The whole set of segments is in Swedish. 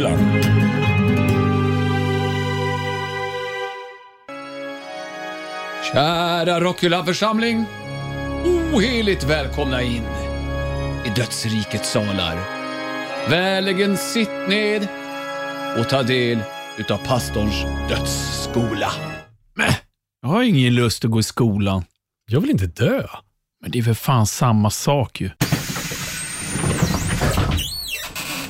Rockhyllan. Kära Rockhyllan-församling. Oheligt välkomna in i dödsrikets salar. Väligen sitt ned och ta del utav pastorns dödsskola. Jag har ingen lust att gå i skolan. Jag vill inte dö. Men det är för fan samma sak ju.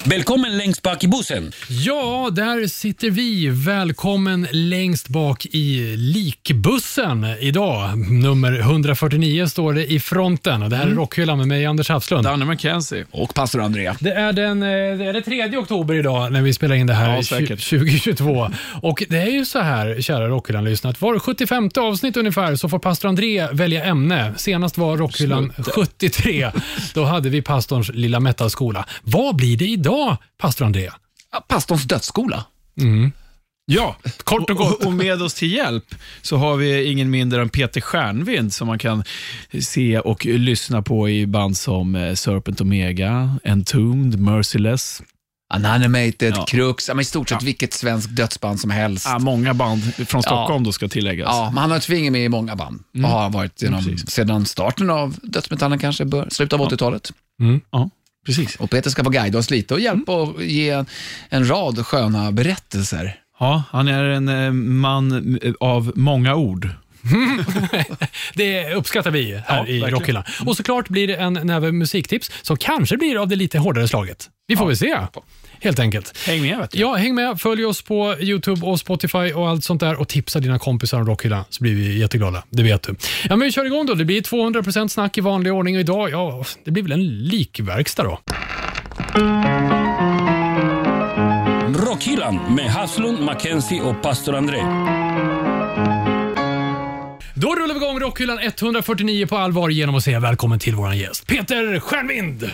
Välkommen längst bak i bussen. Ja, där sitter vi. Välkommen längst bak i likbussen idag. Nummer 149 står det i fronten. Det här är Rockhyllan med mig, Anders Hafslund. Danne McKenzie. Och pastor Andrea. Det är den eh, det är det 3 oktober idag när vi spelar in det här Ja, tju- säkert. 2022. Och Det är ju så här, kära Rockhyllan-lyssnare, att var 75 avsnitt ungefär så får pastor André välja ämne. Senast var Rockhyllan 73. Då hade vi pastorns lilla metalskola. Vad blir det idag, pastor André? Ja, pastorns dödsskola. Ja, Kort och gott. Och, med oss till hjälp så har vi ingen mindre än Peter Stjärnvind som man kan se och lyssna på i band som eh, Serpent Omega, Entombed, Merciless. Unanimated, Ja. Crux, ja, men i stort sett vilket svenskt dödsband som helst. Ah, många band från Stockholm då ska tilläggas. Ja, men han har ett finger med i många band och har varit genom, sedan starten av dödsmetallen kanske, bör, slutet av 80-talet. Ja, precis. Och Peter ska få guida oss lite och hjälpa och ge en, en rad sköna berättelser. Ja, han är en eh, man av många ord. Det uppskattar vi här Ja, i verkligen. Rockhyllan. Och såklart blir det en näve musiktips som kanske blir av det lite hårdare slaget. Vi får väl se, helt enkelt. Häng med vet du. Ja, häng med. Följ oss på YouTube och Spotify och allt sånt där och tipsa dina kompisar om Rockhyllan så blir vi jätteglada. Det vet du. Ja, men vi kör igång då. Det blir 200% snack i vanlig ordning och idag, ja, det blir väl en likverkstad då. Rockhyllan med Haslund, Mackenzie och pastor André. Då rullar vi igång Rockhyllan 149 på allvar genom att säga välkommen till vår gäst, Peter Stjärnvind.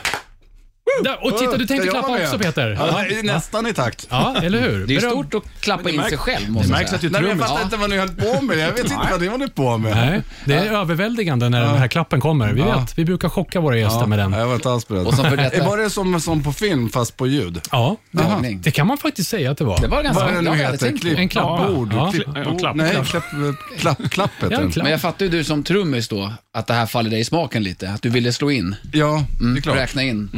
Där, och titta, du tänkte klappa också Peter. Ja, nästan i takt. Ja, eller hur? Det är Beröm. stort att klappa in sig själv, måste Det märks säga. att du Nej, men jag trummis. fattar inte vad ni höll på med. Jag vet inte vad ni håller på med. Nej, det är överväldigande när den här klappen kommer. Vi Ja. vet, vi brukar chocka våra gäster med den. Jag var inte alls beredd. Och som för detta- Var det som, som på film fast på ljud? Ja, Dragning. det kan man faktiskt säga att det var. Det var ganska Vad är det nu jag hade heter? tänkt på. En klapp. Bord? Ja. Klipp, Ja, bord? klapp. Nej, Klapp. klapp, klapp, heter den. Men jag fattar ju du som trummis då, att det här faller dig i smaken lite. Att du ville slå in, Ja, det är klart. räkna in.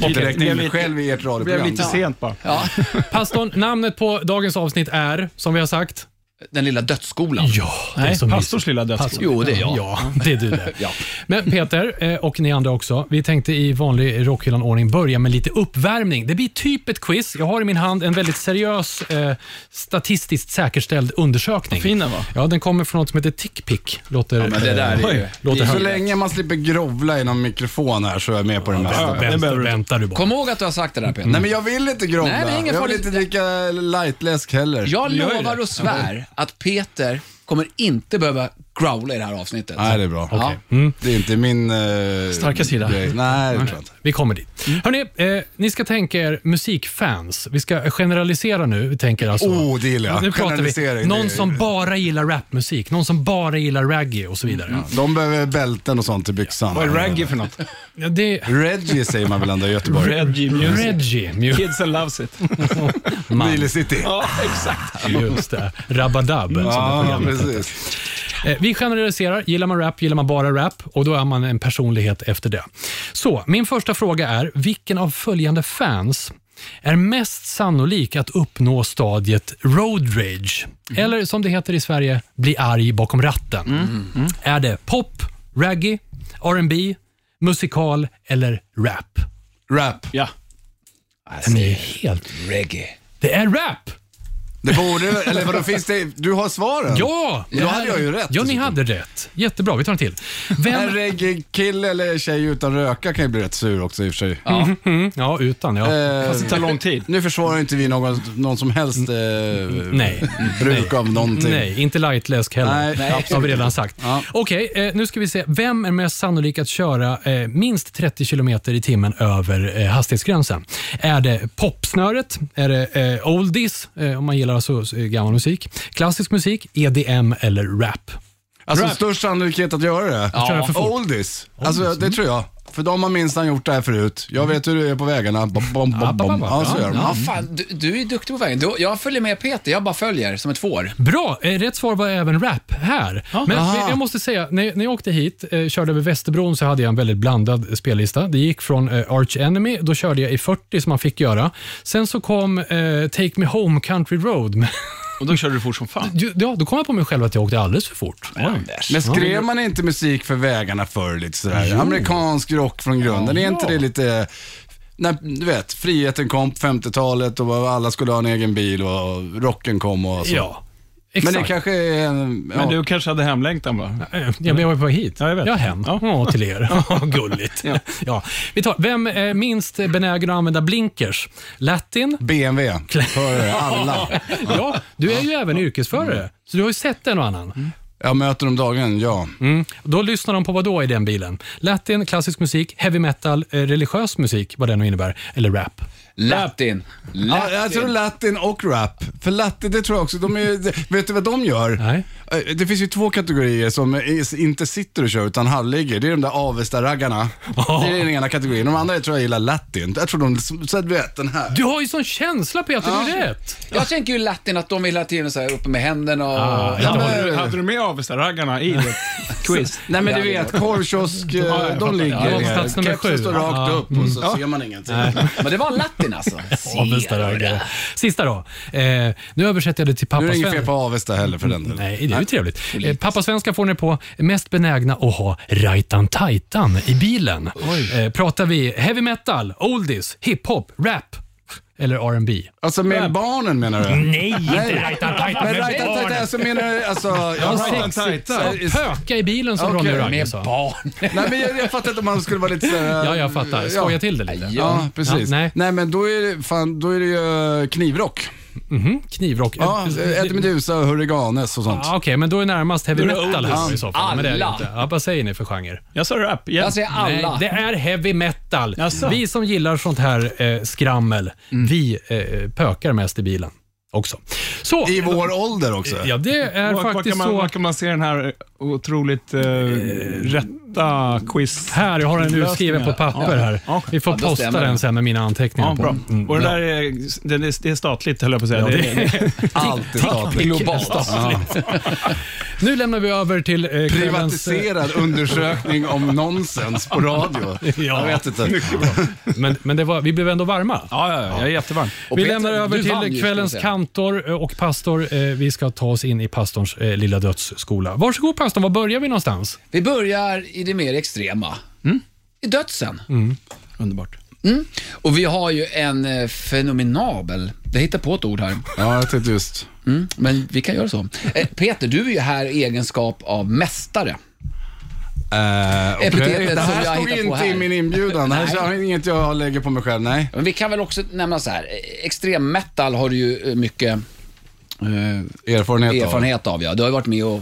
Inte räkna in mig själv i ert Det blev lite sent bara. Ja, Pastorn, namnet på dagens avsnitt är, som vi har sagt, den lilla dödsskolan. Ja, det är Nej, så pastors mysigt. lilla dödsskola. Jo, det är jag. Ja, det är du det. Ja. Men Peter, eh, och ni andra också, vi tänkte i vanlig Rockhyllan-ordning börja med lite uppvärmning. Det blir typ ett quiz. Jag har i min hand en väldigt seriös, eh, statistiskt säkerställd undersökning. Fin den var. Ja, den kommer från något som heter TickPick. Låter, Men det där är ju... eh, låter Så länge man slipper grovla i någon mikrofon här så är jag med på det mesta. det Vänta, behöver du. väntar du bara. Kom ihåg att du har sagt det där Peter. Nej men jag vill inte grovla. Nej, jag vill inte dricka lightläsk heller. Jag ju lovar och svär att Peter kommer inte behöva growla i det här avsnittet. Nej, det är bra. Ja. Det är inte min... Eh, Starka sida. grej. Nej, det tror jag inte. Vi kommer dit. Hörrni, eh, ni ska tänka er musikfans. Vi ska generalisera nu. Vi tänker alltså, Oh, det gillar jag. Nu pratar vi någon som bara gillar rapmusik, någon som bara gillar reggae och så vidare. De behöver bälten och sånt i byxan. Vad är reggae för något? Ja, det Reggae säger man väl ändå i Göteborg? Reggae music. Reggae. mu- Kidsen loves it. Man. Nile City. Ja, exakt. Just det. Rabadab. Ja, precis. Vi generaliserar. Gillar man rap, gillar man bara rap och då är man en personlighet efter det. Så, min första fråga är, vilken av följande fans är mest sannolik att uppnå stadiet road rage? Eller som det heter i Sverige, bli arg bakom ratten. Är det pop, reggae, R&B, musikal eller rap? Rap. Ja. Den är helt... Reggae. Det är rap! Det borde, eller vadå, finns det, du har svaren? Ja! Då hade jag ju rätt. Ja, ni hade rätt. Jättebra, vi tar en till. En Vem... reggae-kille eller tjej utan röka kan ju bli rätt sur också i och för sig. Mm, ja, utan ja. Eh, Fast det tar lång tid. nu försvarar inte vi någon, någon som helst eh, Nej. bruk av någonting. Nej, inte lightläsk heller. Nej, nej, Det har vi redan sagt. Ja. Okej, eh, nu ska vi se. Vem är mest sannolik att köra eh, minst 30 km i timmen över eh, hastighetsgränsen? Är det popsnöret? Är det eh, oldies, eh, om man gillar spelar alltså eh, gammal musik? Klassisk musik? EDM eller rap? Alltså Rap. störst sannolikhet att göra det? Köra för fort. Oldies. Alltså det tror jag. För de har minsann gjort det här förut. Jag vet hur det är på vägarna. Bom, bom, bom, bom. Ja, så gör de. Ja, fan, du, du är duktig på vägen. Du, jag följer med Peter, jag bara följer som ett får. Bra! Eh, Rätt svar var även rap här. Men Aha. jag måste säga, när, när jag åkte hit, eh, körde över Västerbron, så hade jag en väldigt blandad spellista. Det gick från eh, Arch Enemy, då körde jag i 40 som man fick göra. Sen så kom eh, Take Me Home Country Road. Och då körde du fort som fan. ja, då kom jag på mig själv att jag åkte alldeles för fort. Men skrev man inte musik för vägarna förr lite sådär? Amerikansk rock från grunden, är inte det lite... När, du vet, friheten kom på 50-talet och alla skulle ha en egen bil och rocken kom och så. Ja, Men exakt. det kanske är en... Ja. Men du kanske hade hemlängtan va? Ja, men jag var på väg hit. Ja, jag vet. Ja, hem. Ja. till er. Ja, Gulligt. Ja. Vi tar, vem är minst benägen att använda blinkers? Latin? BMW, för alla. Ja, du är ju även yrkesförare, så du har ju sett en och annan. Jag möter dem dagligen, ja. Mm. Då lyssnar de på vad då i den bilen? Latin, klassisk musik, heavy metal, eh, religiös musik, vad det nu innebär, eller rap. Latin. ja. Latin. Jag tror latin och rap. För latin, det tror jag också, de är, vet du vad de gör? Nej. Eh, Det finns ju två kategorier som inte sitter och kör utan halvligger. Det är de där Avesta-raggarna. Det är den ena kategorin. De andra tror jag gillar latin. Jag tror de, så att du vet den här. Du har ju sån känsla Peter, det är rätt. Jag tänker ju latin att de vill hela tiden så här uppe med händerna och... Ah, ja, men- Hade du, hade du med Avesta-raggarna i ditt quiz? Nej men du Ja, vet, korvkiosk, eh, de ligger Ja, Kepsen står rakt Ja. upp och så ser man ingenting. men det var latin alltså. Avesta-raggare. Sista då. Eh, nu översätter jag det till Nu är pappa det inget fel Sven. på Avesta heller för den delen. Nej, det ju trevligt. Eh, pappa Svenska får ni på mest benägna att ha rajtan tajtan i bilen. Eh, pratar vi heavy metal, oldies, hiphop, rap eller R&B? Alltså med barnen menar du? Nej, inte rajtan tajtan Men med barn. alltså menar du, alltså... Ja, Ja, sexigt. right, Ja, Pöka i bilen som Okej, Ronny Ragge Med sa. barn. Nej men jag, jag fattar inte om man skulle vara lite såhär... Ja, jag fattar. Skoja till det lite. Ja, precis. Ja, nej. nej. men då är det, fan, då är det ju knivrock. Mhm, Knivrock. Ja, Eh, Eddie Meduza och Hurriganes och sånt. Ja, Okej, men då är närmast heavy metal här i så fall. Men det är det Alla. inte. Ja, vad säger ni för genre? Jag sa rap. igen. Jag säger alla. Nej, det är heavy metal. Jaså? Vi som gillar sånt här eh, skrammel, vi eh, pökar mest i bilen också. Så, I vår ålder också. ja, det är Var, var, faktiskt kan man, så. var kan man se den här otroligt eh, quiz? Här, jag har den nu skriven på papper här. Ja. Vi får Ja, då posta stämmer den det. sen med mina anteckningar Ja, på. bra. Mm. Och det där är, det är, det är statligt, höll jag på att säga. det, är- Alltid statligt. Globalt. Nu lämnar vi över till eh, kvällens... Privatiserad undersökning om nonsens på radio. Jag vet inte. Men, men det var, vi blev ändå varma. ja, ja, ja, jag är jättevarm. Och Vi Peter, lämnar över du vann ju, till ska kvällens säga. kantor eh, och pastor. Eh, Vi ska ta oss in i pastorns eh, lilla dödsskola. Varsågod pastorn, var börjar vi någonstans? Vi börjar i det mer extrema. I dödsen. Underbart. Mm. Och vi har ju en eh, fenomenabel, jag hittar på ett ord här, Ja, jag tänkte just. mm. men vi kan göra så. Eh, Peter, du är ju här i egenskap av mästare. Uh, Epitetet Det som här jag stod hittar på inte i här. min inbjudan. Det här är inget jag lägger på mig själv, nej. Men vi kan väl också nämna så här, eh, extrem metal har du ju eh, mycket eh, Erfarenhet, erfarenhet av. Ja. Du har ju varit med och,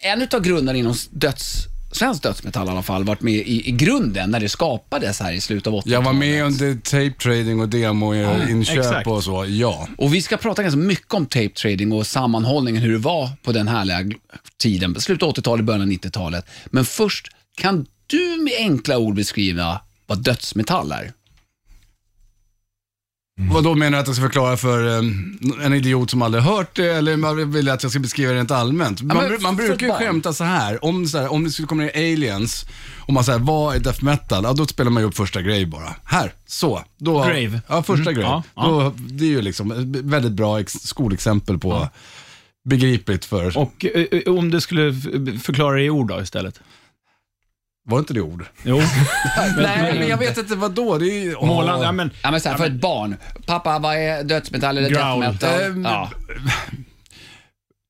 en av grundarna inom döds, svensk dödsmetall i alla fall, varit med i, i grunden när det skapades här i slutet av 80-talet. Jag var med under tape trading och demo-inköp exakt. och så, ja. Och vi ska prata ganska mycket om tape trading och sammanhållningen, hur det var på den härliga tiden, slutet av 80-talet, början av 90-talet. Men först, kan du med enkla ord beskriva vad dödsmetall är? Vad då menar du att jag ska förklara för eh, en idiot som aldrig hört det eller man vill att jag ska beskriva det rent allmänt? Man, men man brukar ju barn. skämta så här. Om, så här, om det skulle komma ner aliens och man säger vad är death metal? Ja, då spelar man ju upp första Grave bara. Här, så. Då, Grave. Ja, första Grave. Ja, ja. Då, det är ju liksom ett väldigt bra ex- skolexempel på begripligt för, Och eh, eh, om du skulle förklara det i ord då istället? Var inte det ord? Jo. Nej, men jag vet inte vad då. Det är ju. Målande, ja men Ja, men så här, för ett barn. Pappa, vad är dödsmetall eller death Growl. metal? Ehm, Ja.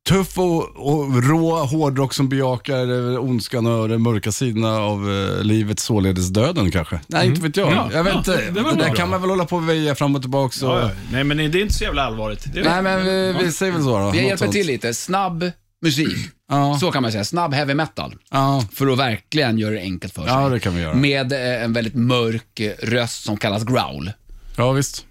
Tuff och, och rå hårdrock som bejakar eh, ondskan och den mörka sidorna av eh, livet, således döden kanske. Nej, inte vet jag. Ja, jag vet ja, inte. det Det, var där bra. kan man väl hålla på och väja fram och tillbaka. Och... ja, ja. Nej, men det är inte så jävla allvarligt. Det Nej, men vi, vi säger väl så då. Vi Något hjälper sånt. till lite. Snabb musik. Ja, Så kan man säga. Snabb heavy metal. ja, För att verkligen göra det enkelt för sig. ja, det kan vi göra. Med eh, en väldigt mörk eh, röst som kallas growl. Ja, visst.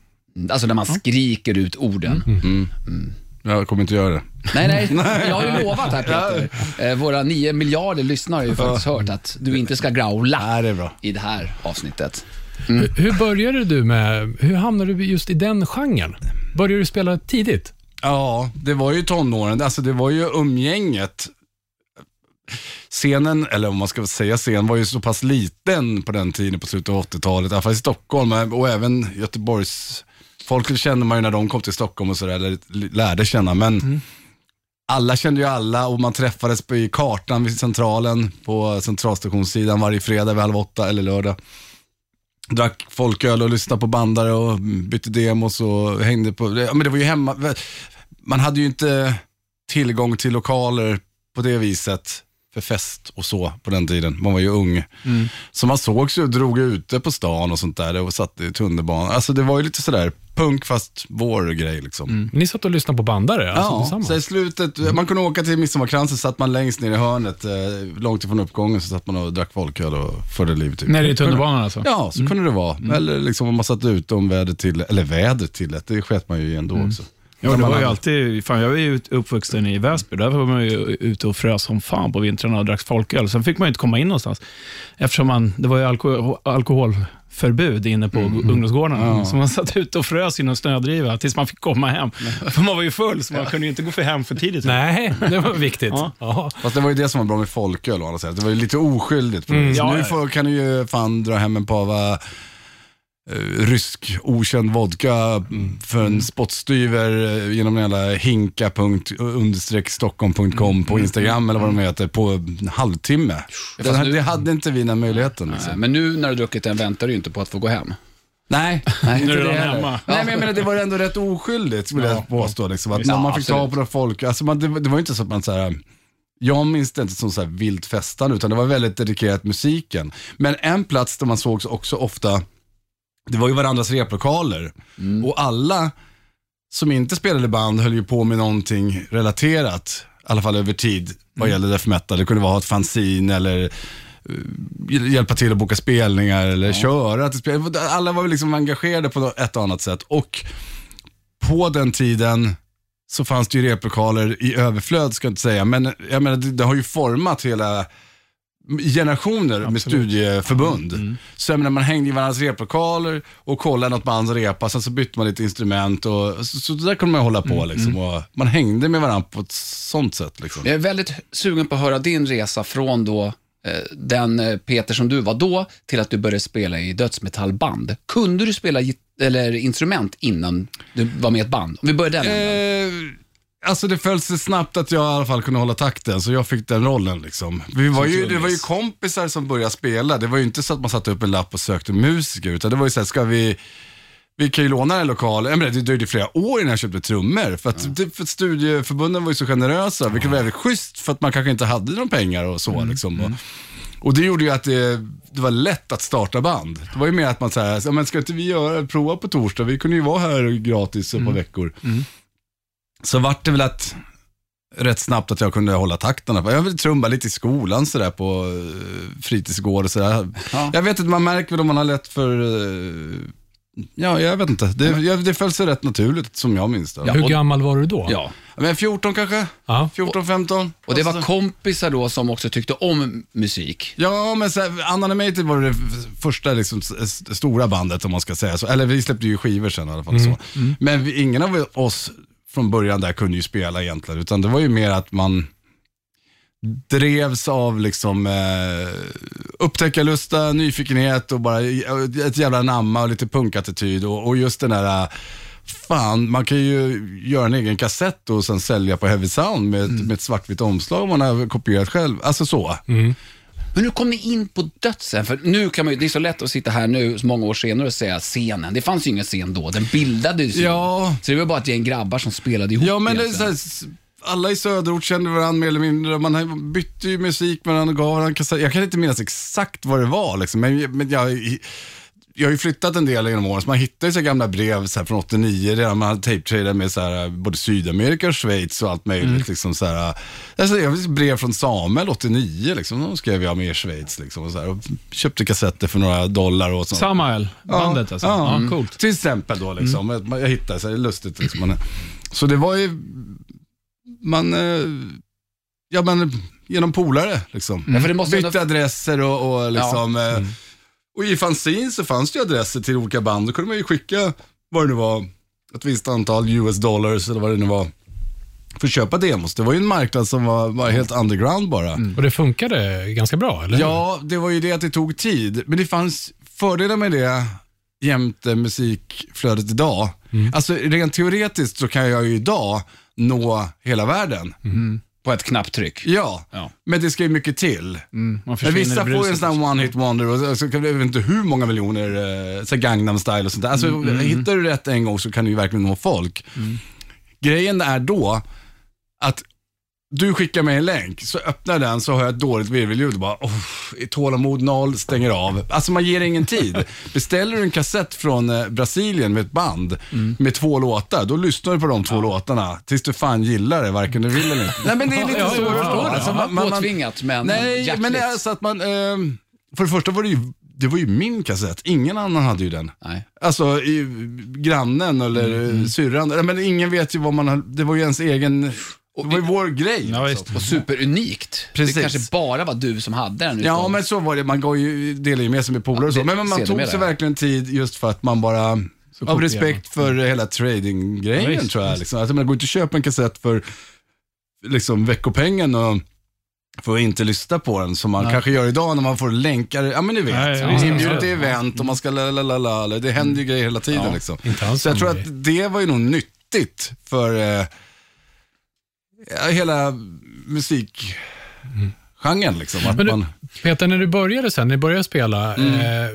Alltså när man skriker ut orden. Mm. Jag kommer inte göra det. Nej, nej, jag har ju lovat här Peter. Eh, våra nio miljarder lyssnare har ju faktiskt hört att du inte ska growla Nej, det är bra. i det här avsnittet. Hur, hur började du med, hur hamnade du just i den genren? Började du spela tidigt? Ja, det var ju tonåren. Alltså det var ju umgänget. Scenen, eller om man ska säga scen, var ju så pass liten på den tiden på slutet av 80-talet. I alla fall i Stockholm och även Göteborgs... Folk kände man ju när de kom till Stockholm och sådär, eller lärde känna. Men alla kände ju alla och man träffades på, i kartan vid centralen på centralstationssidan varje fredag vid halv åtta eller lördag. Drack folköl och lyssnade på bandare och bytte demos och hängde på, ja, men det var ju hemma, man hade ju inte tillgång till lokaler på det viset för fest och så på den tiden. Man var ju ung. Så man sågs ju och drog ute på stan och sånt där och satt i tunnelbanan. Alltså det var ju lite sådär punk fast vår grej liksom. Ni satt och lyssnade på bandare alltså, Ja, tillsammans? så i slutet, man kunde åka till Midsommarkransen, satt man längst ner i hörnet, eh, långt ifrån uppgången, så satt man och drack folköl och förde livet. När det är tunnelbanan alltså? Ja, så kunde det vara. Eller liksom om man satt ute om vädret till, eller vädret till det sket man ju i ändå också. Ja, det var ju alltid, fan jag var ju uppvuxen i Väsby, där var man ju ute och frös som fan på vintrarna och drack folköl. Sen fick man ju inte komma in någonstans, eftersom man, det var ju alko alkoholförbud inne på ungdomsgårdarna. Så man satt ute och frös i någon snödriva tills man fick komma hem. För man var ju full, så man kunde ju inte gå för hem för tidigt. Nej, det var viktigt. Ja. Ja. Fast det var ju det som var bra med folköl. Det var ju lite oskyldigt. Viset. ja, nu får, kan du ju fan dra hem en pava rysk okänd vodka mm, för en spottstyver eh, genom en jävla hinka.stockholm.com på Instagram eller vad de heter på en halvtimme. Det, nu- det hade inte vi den möjligheten. Liksom. Nej, Men nu när du druckit den väntar du ju inte på att få gå hem. Nej, nej inte är det hemma. Nej, men jag menar, det var ändå rätt oskyldigt, skulle jag påstå. Liksom, att Visst. när man Ja, fick ta absolut. på det folk, alltså man, det, det var ju inte så att man så här, jag minns det inte som så här vilt festande, utan det var väldigt dedikerat musiken. Men en plats där man sågs också ofta, det var ju varandras replokaler. Och alla som inte spelade band höll ju på med någonting relaterat, i alla fall över tid, vad gäller death metal. Det kunde vara ett fanzine eller eh, hjälpa till att boka spelningar eller köra till spel. Alla var liksom engagerade på ett och annat sätt. Och på den tiden så fanns det ju replokaler i överflöd, ska jag inte säga. Men jag menar, det, det har ju format hela generationer med studieförbund. Så jag menar, man hängde i varandras replokaler och kollade något bands repa, sen så bytte man lite instrument och så, så där kunde man hålla på liksom. Och man hängde med varandra på ett sånt sätt liksom. Jag är väldigt sugen på att höra din resa från då eh, den eh, Peter som du var då till att du började spela i dödsmetallband. Kunde du spela eller instrument innan du var med i ett band? Om vi börjar änden. Eh, alltså det föll sig snabbt att jag i alla fall kunde hålla takten, så jag fick den rollen. Liksom. Vi var ju, det var ju kompisar som började spela. Det var ju inte så att man satte upp en lapp och sökte musiker, utan det var ju så här, ska vi vi kan ju låna en lokal. Det dröjde flera år innan jag köpte trummor. För att, det- för studieförbunden var ju så generösa, vilket var väldigt schysst för att man kanske inte hade några pengar och så. Liksom. Och, och det gjorde ju att det, det var lätt att starta band. Det var ju mer att man men ska inte vi göra, prova på torsdag? Vi kunde ju vara här gratis ett par veckor. Så vart det väl att rätt snabbt att jag kunde hålla takterna. Jag ville trumma lite i skolan sådär på eh, fritidsgård och sådär. Ja. Jag vet inte, man märker väl om man har lätt för, eh, ja jag vet inte. Det, jag, det föll sig rätt naturligt som jag minns det. Ja. Hur gammal var du då? Ja. Men 14 kanske? Ja. 14, 15? Och det var Alltså- kompisar då som också tyckte om musik. Ja, men Unanimated var det första liksom, stora bandet om man ska säga så. Eller vi släppte ju skivor sen i alla fall. Så. Men vi, ingen av oss från början där kunde ju spela egentligen, utan det var ju mer att man drevs av liksom eh, upptäckarlusta, nyfikenhet och bara ett jävla namma och lite punkattityd och, och just den där eh, Fan, man kan ju göra en egen kassett och sen sälja på Heavy Sound med, ett- med ett svartvitt omslag om man har kopierat själv. Alltså så. Men hur kom ni in på dödsen? För nu kan man ju, det är så lätt att sitta här nu, så många år senare, och säga scenen. Det fanns ju ingen scen då, den bildades ju. Ja. Så det var bara ett gäng grabbar som spelade ihop Ja, men det är så här, alla i söderort kände varandra mer eller mindre. Man bytte ju musik med varandra och gav varandra. Jag kan inte minnas exakt vad det var, liksom, men, men jag, jag har ju flyttat en del genom åren, så man hittar ju så gamla brev så från 89, redan man tape-tradat med så här, både Sydamerika och Schweiz och allt möjligt. Mm. Liksom, så här, alltså, jag har brev från Samuel 89, liksom, de skrev jag med i Schweiz. Liksom, och så här, och köpte kassetter för några dollar och sånt. Samael, bandet alltså. Ja, coolt. Till exempel då liksom. Jag, jag hittade, så här, det är lustigt liksom. Man, så det var ju, man, eh, ja men genom polare liksom. Ja, måste Bytte ändå- adresser och, och liksom, eh, och i fanzine så fanns det ju adresser till olika band. Då kunde man ju skicka, vad det nu var, ett visst antal US dollars eller vad det nu var. För att köpa demos. Det var ju en marknad som var, var helt underground bara. Och det funkade ganska bra, eller? Ja, det var ju det att det tog tid. Men det fanns fördelar med det jämte musikflödet idag. Alltså rent teoretiskt så kan jag ju idag nå hela världen. På ett knapptryck. Ja, Ja. men det ska ju mycket till. Mm, man Men försvinner vissa får ju en bruset. sån här one hit wonder och så- så kan jag vet inte hur många miljoner, eh, så här Gangnam style och sånt där. Alltså, hittar du rätt en gång så kan du ju verkligen nå folk. Grejen är då att du skickar mig en länk, så öppnar den så har jag ett dåligt virvelljud och bara, oh, tålamod noll, stänger av. Alltså man ger ingen tid. Beställer du en kassett från eh, Brasilien med ett band med två låtar, då lyssnar du på de två låtarna tills du fan gillar det, varken du vill eller inte. Nej men det är lite Ja, så. jag förstår det. Alltså, man- man- man- Påtvingat, men Nej, hjärtligt. men det är så att man, ehm, för det första var det ju, det var ju min kassett, ingen annan hade ju den. Nej. Alltså i, grannen eller mm. syrran, Nej, men ingen vet ju vad man det var ju ens egen, det var ju vår grej. Ja, liksom. Och superunikt. Precis. Det kanske bara var du som hade den. Ja utan- men så var det, man gav ju, delade ju med sig med polare och så. Men, man tog sig verkligen tid just för att man bara, av respekt för hela trading-grejen Ja, tror jag. Liksom. Alltså, man går inte och köper en kassett för liksom, veckopengen och att inte lyssna på den som man kanske gör idag när man får länkar. Ja men ni vet, Nej, inbjuder ja. till event och man ska la la la. Det händer ju grejer hela tiden Ja, liksom. inte alls Så jag tror att det var ju nog nyttigt för eh, hela musikgenren liksom. Men du, man, Peter, när du började sen, när du började spela, Mm. eh,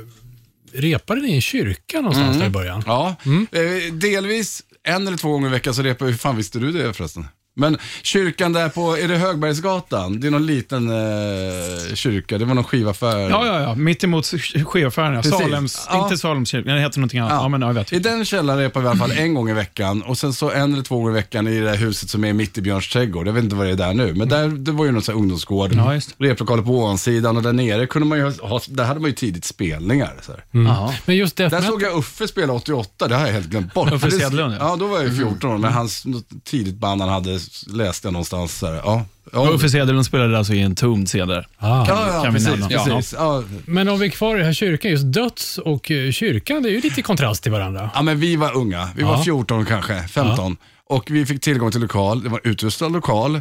repade ni i en kyrka någonstans där i början? Ja, eh, delvis en eller två gånger i veckan så repar vi. Hur fan visste du det förresten? Men kyrkan där på, är det Högbergsgatan? Det är någon liten eh, kyrka, det var någon skivaffär. Ja, ja, ja. Mitt emot skivaffären. Ja. Precis. Salems, Ja. inte Salemskyrkan, det heter någonting annat. Ja, men ja, jag vet. I den källaren repar vi i alla fall en gång i veckan och sen så en eller två gånger i veckan i det där huset som är mitt i Björns trädgård. Jag vet inte vad det är där nu, men där, det var ju någon sån här ungdomsgård. Ja, just. Replokaler på ovansidan och där nere kunde man ju ha, ha där hade man ju tidigt spelningar. Så här. Jaha. Men just death Där metal, såg jag Uffe spela 88, det har jag helt glömt bort. Uffe Det- Sedlund, ja. ja. då var jag ju 14 år, men hans något tidigt band han hade läste jag någonstans. Så här. Ja, ja. Uffe Cederlund spelade alltså i en Tomd CD. ah. Ja, ja, kan vi precis. nämna. precis. Ja. Men om vi är kvar i den här kyrkan, just döds och eh, kyrkan, det är ju lite i kontrast till varandra. ja, men vi var unga. Vi var Ja. 14 kanske, 15. Och vi fick tillgång till lokal. Det var utrustad lokal.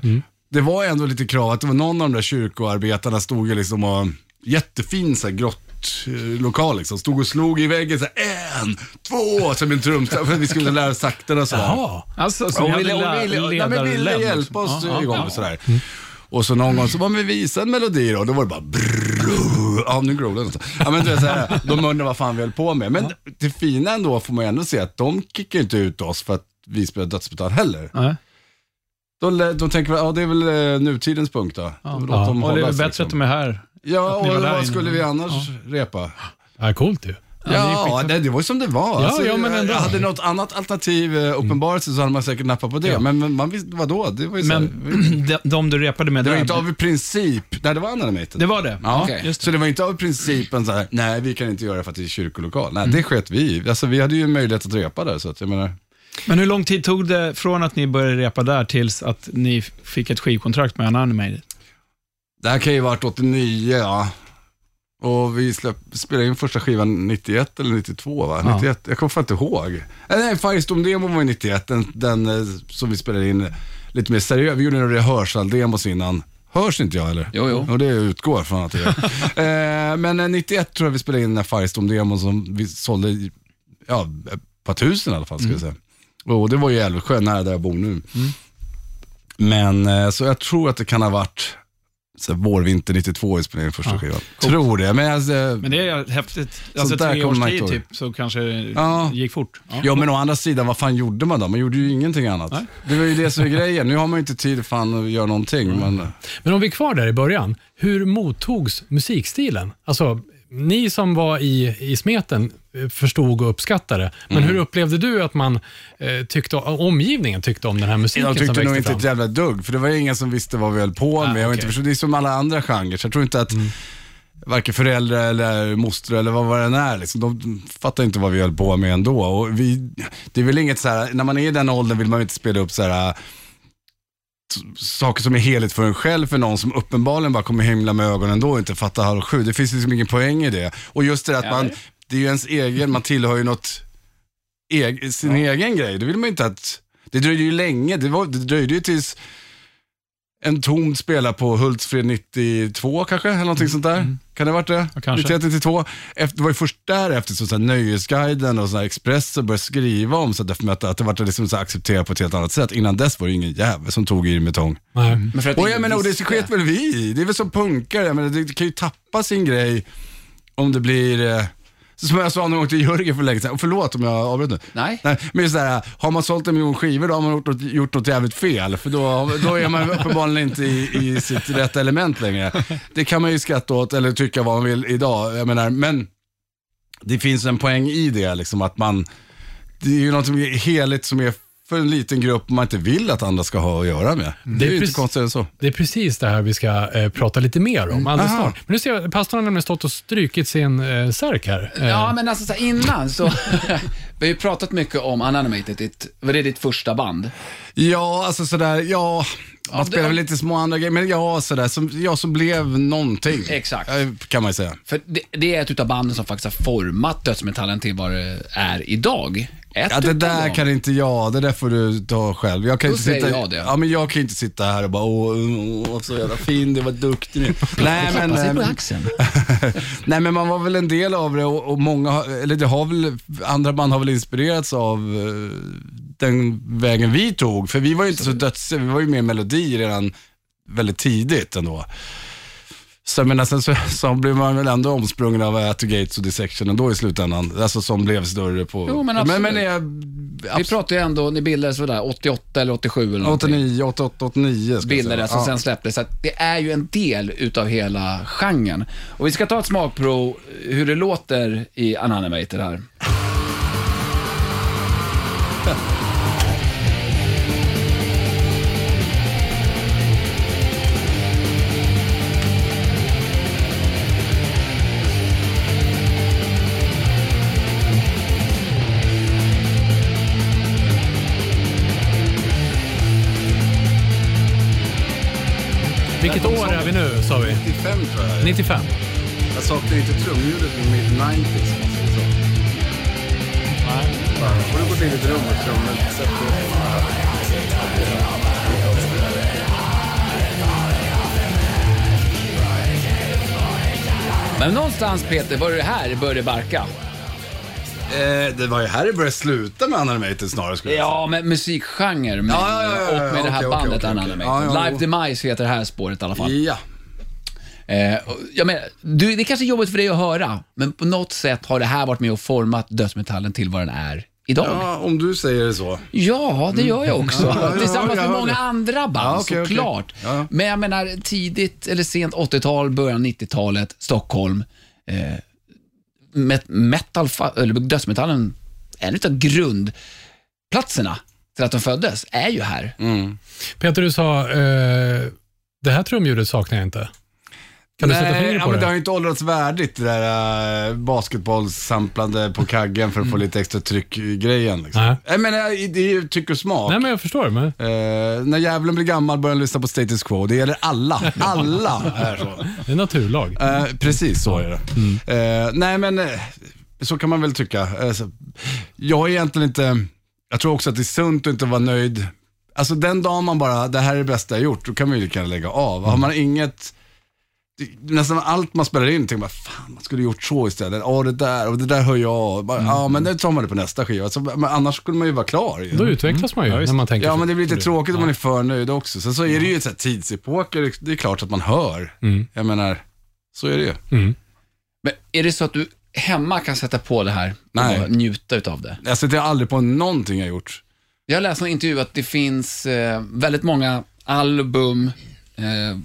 Det var ändå lite krav att det var någon av de där kyrkoarbetarna stod ju liksom och, jättefin så här, grott eh, lokal liksom. Stod och slog i väggen så här, en, två, som en trumstam för att vi skulle lära oss takterna sådär. Jaha. Alltså, så ni ville, och ville, nej, men ville hjälpa liksom. oss Ja, ja, igång ja. och sådär. Och så någon gång så var vi visa en melodi då, då var det bara brrrr, ja nu growlar det. Ja men du vet såhär, de undrade vad fan vi höll på med. Men det fina ändå får man ju ändå se att de kickar inte ut oss för att vi spelar dödsmetall heller. Nej. De, de tänker väl, ja det är väl eh, nutidens punkt då. Då låter dem Och det är hållas, bättre liksom. att de är här. Ja, och vad skulle vi annars repa? Ja, coolt ju. Ja, det, det var ju som det var. Ja, alltså, ja, men ändå. hade något annat alternativ eh, uppenbarat sig så hade man säkert nappat på det. Ja. Men, men man visste, vadå? Det var ju så här, Men de, de du repade med Det var där, inte av princip. Nej, det var Animated. det var det? Ja, Okej. just så det var inte av principen så här, nej vi kan inte göra det för att det är kyrkolokal. Nej, det sket vi i. Alltså vi hade ju möjlighet att repa där, så att jag menar. Men hur lång tid tog det från att ni började repa där tills att ni fick ett skivkontrakt med Unanimated? Det här kan ju ha varit 89, ja. Och vi släpp, spelade in första skivan 91 eller 92 va? Ja. 91, jag kommer fan inte ihåg. Eh, Nej, Firestorm-demon var ju 91, den, den eh, som vi spelade in lite mer seriöst. Vi gjorde en rehearsal-demos innan. Hörs inte jag eller? Jo, jo. Och det utgår från att jag eh, Men eh, 91 tror jag vi spelade in den här Firestorm-demon som vi sålde, ja, ett par tusen i alla fall ska jag säga. Och det var ju Älvsjö, nära där jag bor nu. Men eh, så jag tror att det kan ha varit så här, vår, vinter 92 vi spelade in första skivan. Tror det, men alltså, Men det är häftigt. Alltså tre års tid typ, så kanske Ja. gick fort. Ja. Ja men å andra sidan, vad fan gjorde man då? Man gjorde ju ingenting annat. Nej. Det var ju det som är grejen. Nu har man ju inte tid fan att göra någonting. Men, Men om vi är kvar där i början, hur mottogs musikstilen? Alltså ni som var i, i smeten eh, förstod och uppskattade. Men Mm. hur upplevde du att man eh, tyckte, omgivningen tyckte om den här musiken Jag som tyckte nog inte fram? ett jävla dugg, för det var ingen som visste vad vi höll på med. Ah, och okej. inte förstod, det är som alla andra genrer, så jag tror inte att varken föräldrar eller moster eller vad vad det än är, liksom, de fattar inte vad vi höll på med ändå. Och vi, det är väl inget så här, när man är i den åldern vill man inte spela upp så här saker som är heligt för en själv för någon som uppenbarligen bara kommer himla med ögonen då och inte fattar halv sju. Det finns liksom ingen poäng i det. Och just det att man, det är ju ens egen, man tillhör ju något, eg, sin egen grej. Det vill man ju inte att, det dröjde ju länge, det, var, det dröjde ju tills en tom spelar på Hultsfred 92 kanske, eller någonting sånt där. Kan det ha varit det? Ja, kanske. 91, 92. Efter, det var ju först därefter som så här, Nöjesguiden och så här, Expressen började skriva om så att, att det var liksom så här, accepterat på ett helt annat sätt. Innan dess var det ingen jävel som tog i det med tång. Nej. Men för att Och jag menar, och det sket väl vi. Det är väl som punkare, jag menar, det kan ju tappa sin grej om det blir, eh, som jag sa någon gång till Jörgen för länge sedan, förlåt om jag avbröt nu. Nej. Nej, men just det här, har man sålt en miljon skivor då har man gjort något, gjort något jävligt fel. För då, då är man uppenbarligen inte i, i sitt rätta element längre. Det kan man ju skratta åt eller tycka vad man vill idag. Jag menar, men det finns en poäng i det, liksom, att man, det är ju något heligt som är för en liten grupp man inte vill att andra ska ha att göra med. Det är ju inte precis- konstigt än så. Det är precis det här vi ska eh, prata lite mer om alldeles Aha. snart. Men nu ser jag, pastorn har nämligen stått och strykit sin eh, särk här. Eh, Ja, men alltså så här, innan så... vi har ju pratat mycket om Unanimated, ditt, var det ditt första band? Ja, alltså sådär, ja. Man Ja, spelar väl lite små andra grejer, men ja, sådär, som, ja, som blev någonting. Exakt. Eh, Kan man ju säga. För det, det är ett utav banden som faktiskt har format dödsmetallen till vad det är idag. Ett Ja, det där dem. kan inte jag, det där får du ta själv. Jag kan Då inte säger sitta, jag det. Ja, men jag kan inte sitta här och bara, åh, åh så jävla fin, du var duktig nu. Nej, men, Klappa sig på eh, axeln. nej, men man var väl en del av det och, och många, har- eller det har väl, andra band har väl inspirerats av eh, den vägen vi tog. För vi var ju inte så döds, vi var ju med melodi redan väldigt tidigt ändå. Så, men sen så, så blev man väl ändå omsprungen av At the Gates och Dissection ändå i slutändan. Alltså som blev större på... Jo, men men, men absolut. jag, Vi pratar ju ändå, ni bildades sådär 88 eller 87 eller någonting. 89, 88, 89 ska bildades och Ja. sen släpptes. Så det är ju en del utav hela genren. Och vi ska ta ett smakprov hur det låter i Unanimated här. Vilket år är vi nu, sa vi? 95 tror jag. 95. Jag saknar inte trumljudet från mid-90s. om man säger så. Bara, Får du gå till ditt rum och dig. Men någonstans Peter, var det här det började barka? Eh, det var ju här det började sluta med Unanimated snarare skulle jag säga. Ja, med musikgenre med, Ja, ja, ja, ja, och med det här okej, okej, bandet okej, okej. Unanimated. Ja, ja, Live jo. Demise heter det här spåret i alla fall. Ja. Eh, och jag menar, du, det är kanske är jobbigt för dig att höra, men på något sätt har det här varit med och format dödsmetallen till vad den är idag. Ja, ja, om du säger det så. det gör jag också. Ja, ja, Tillsammans jag med hör många det. andra band Ja, okej, okej. såklart. Ja, ja. Men jag menar tidigt eller sent 80-tal, början 90-talet, Stockholm. Eh, metal, eller dödsmetallen, en av grundplatserna till att de föddes är ju här. Mm. Peter, du sa, eh, det här trumljudet saknar jag inte. Kan du sätta Nej, fingret ja, på men det har det? ju inte åldrats värdigt det där äh, basketbollsamplande på kaggen för att få lite extra tryck-grejen. Liksom. Nej. Jag menar, det är ju tyck och smak. Nej, men jag förstör. Men... Eh, när djävulen blir gammal börjar han lyssna på status quo. Det gäller alla. Alla är så. Det är naturlag. Eh, precis så är det. Eh, nej men, eh, så kan man väl tycka. Eh, jag är egentligen inte, jag tror också att det är sunt att inte vara nöjd. Alltså den dagen man bara, det här är det bästa jag gjort, då kan man ju lika gärna lägga av. Har man inget, nästan allt man spelar in, tänker man, fan man skulle gjort så istället. Ja det där, och det där hör jag. Bara, Ja men det tar man det på nästa skiva. Alltså, men annars skulle man ju vara klar. ju. Då utvecklas man ju när man tänker Ja, men det blir lite Så tråkigt om man är för nöjd också. Sen så är det ju ett så här tidsepoker, det är klart att man hör. Mm. Jag menar, så är det ju. Mm. Men är det så att du hemma kan sätta på det här och Nej. bara njuta utav det? Jag sätter aldrig på någonting jag gjort. Jag läste en intervju att det finns eh, väldigt många album eh,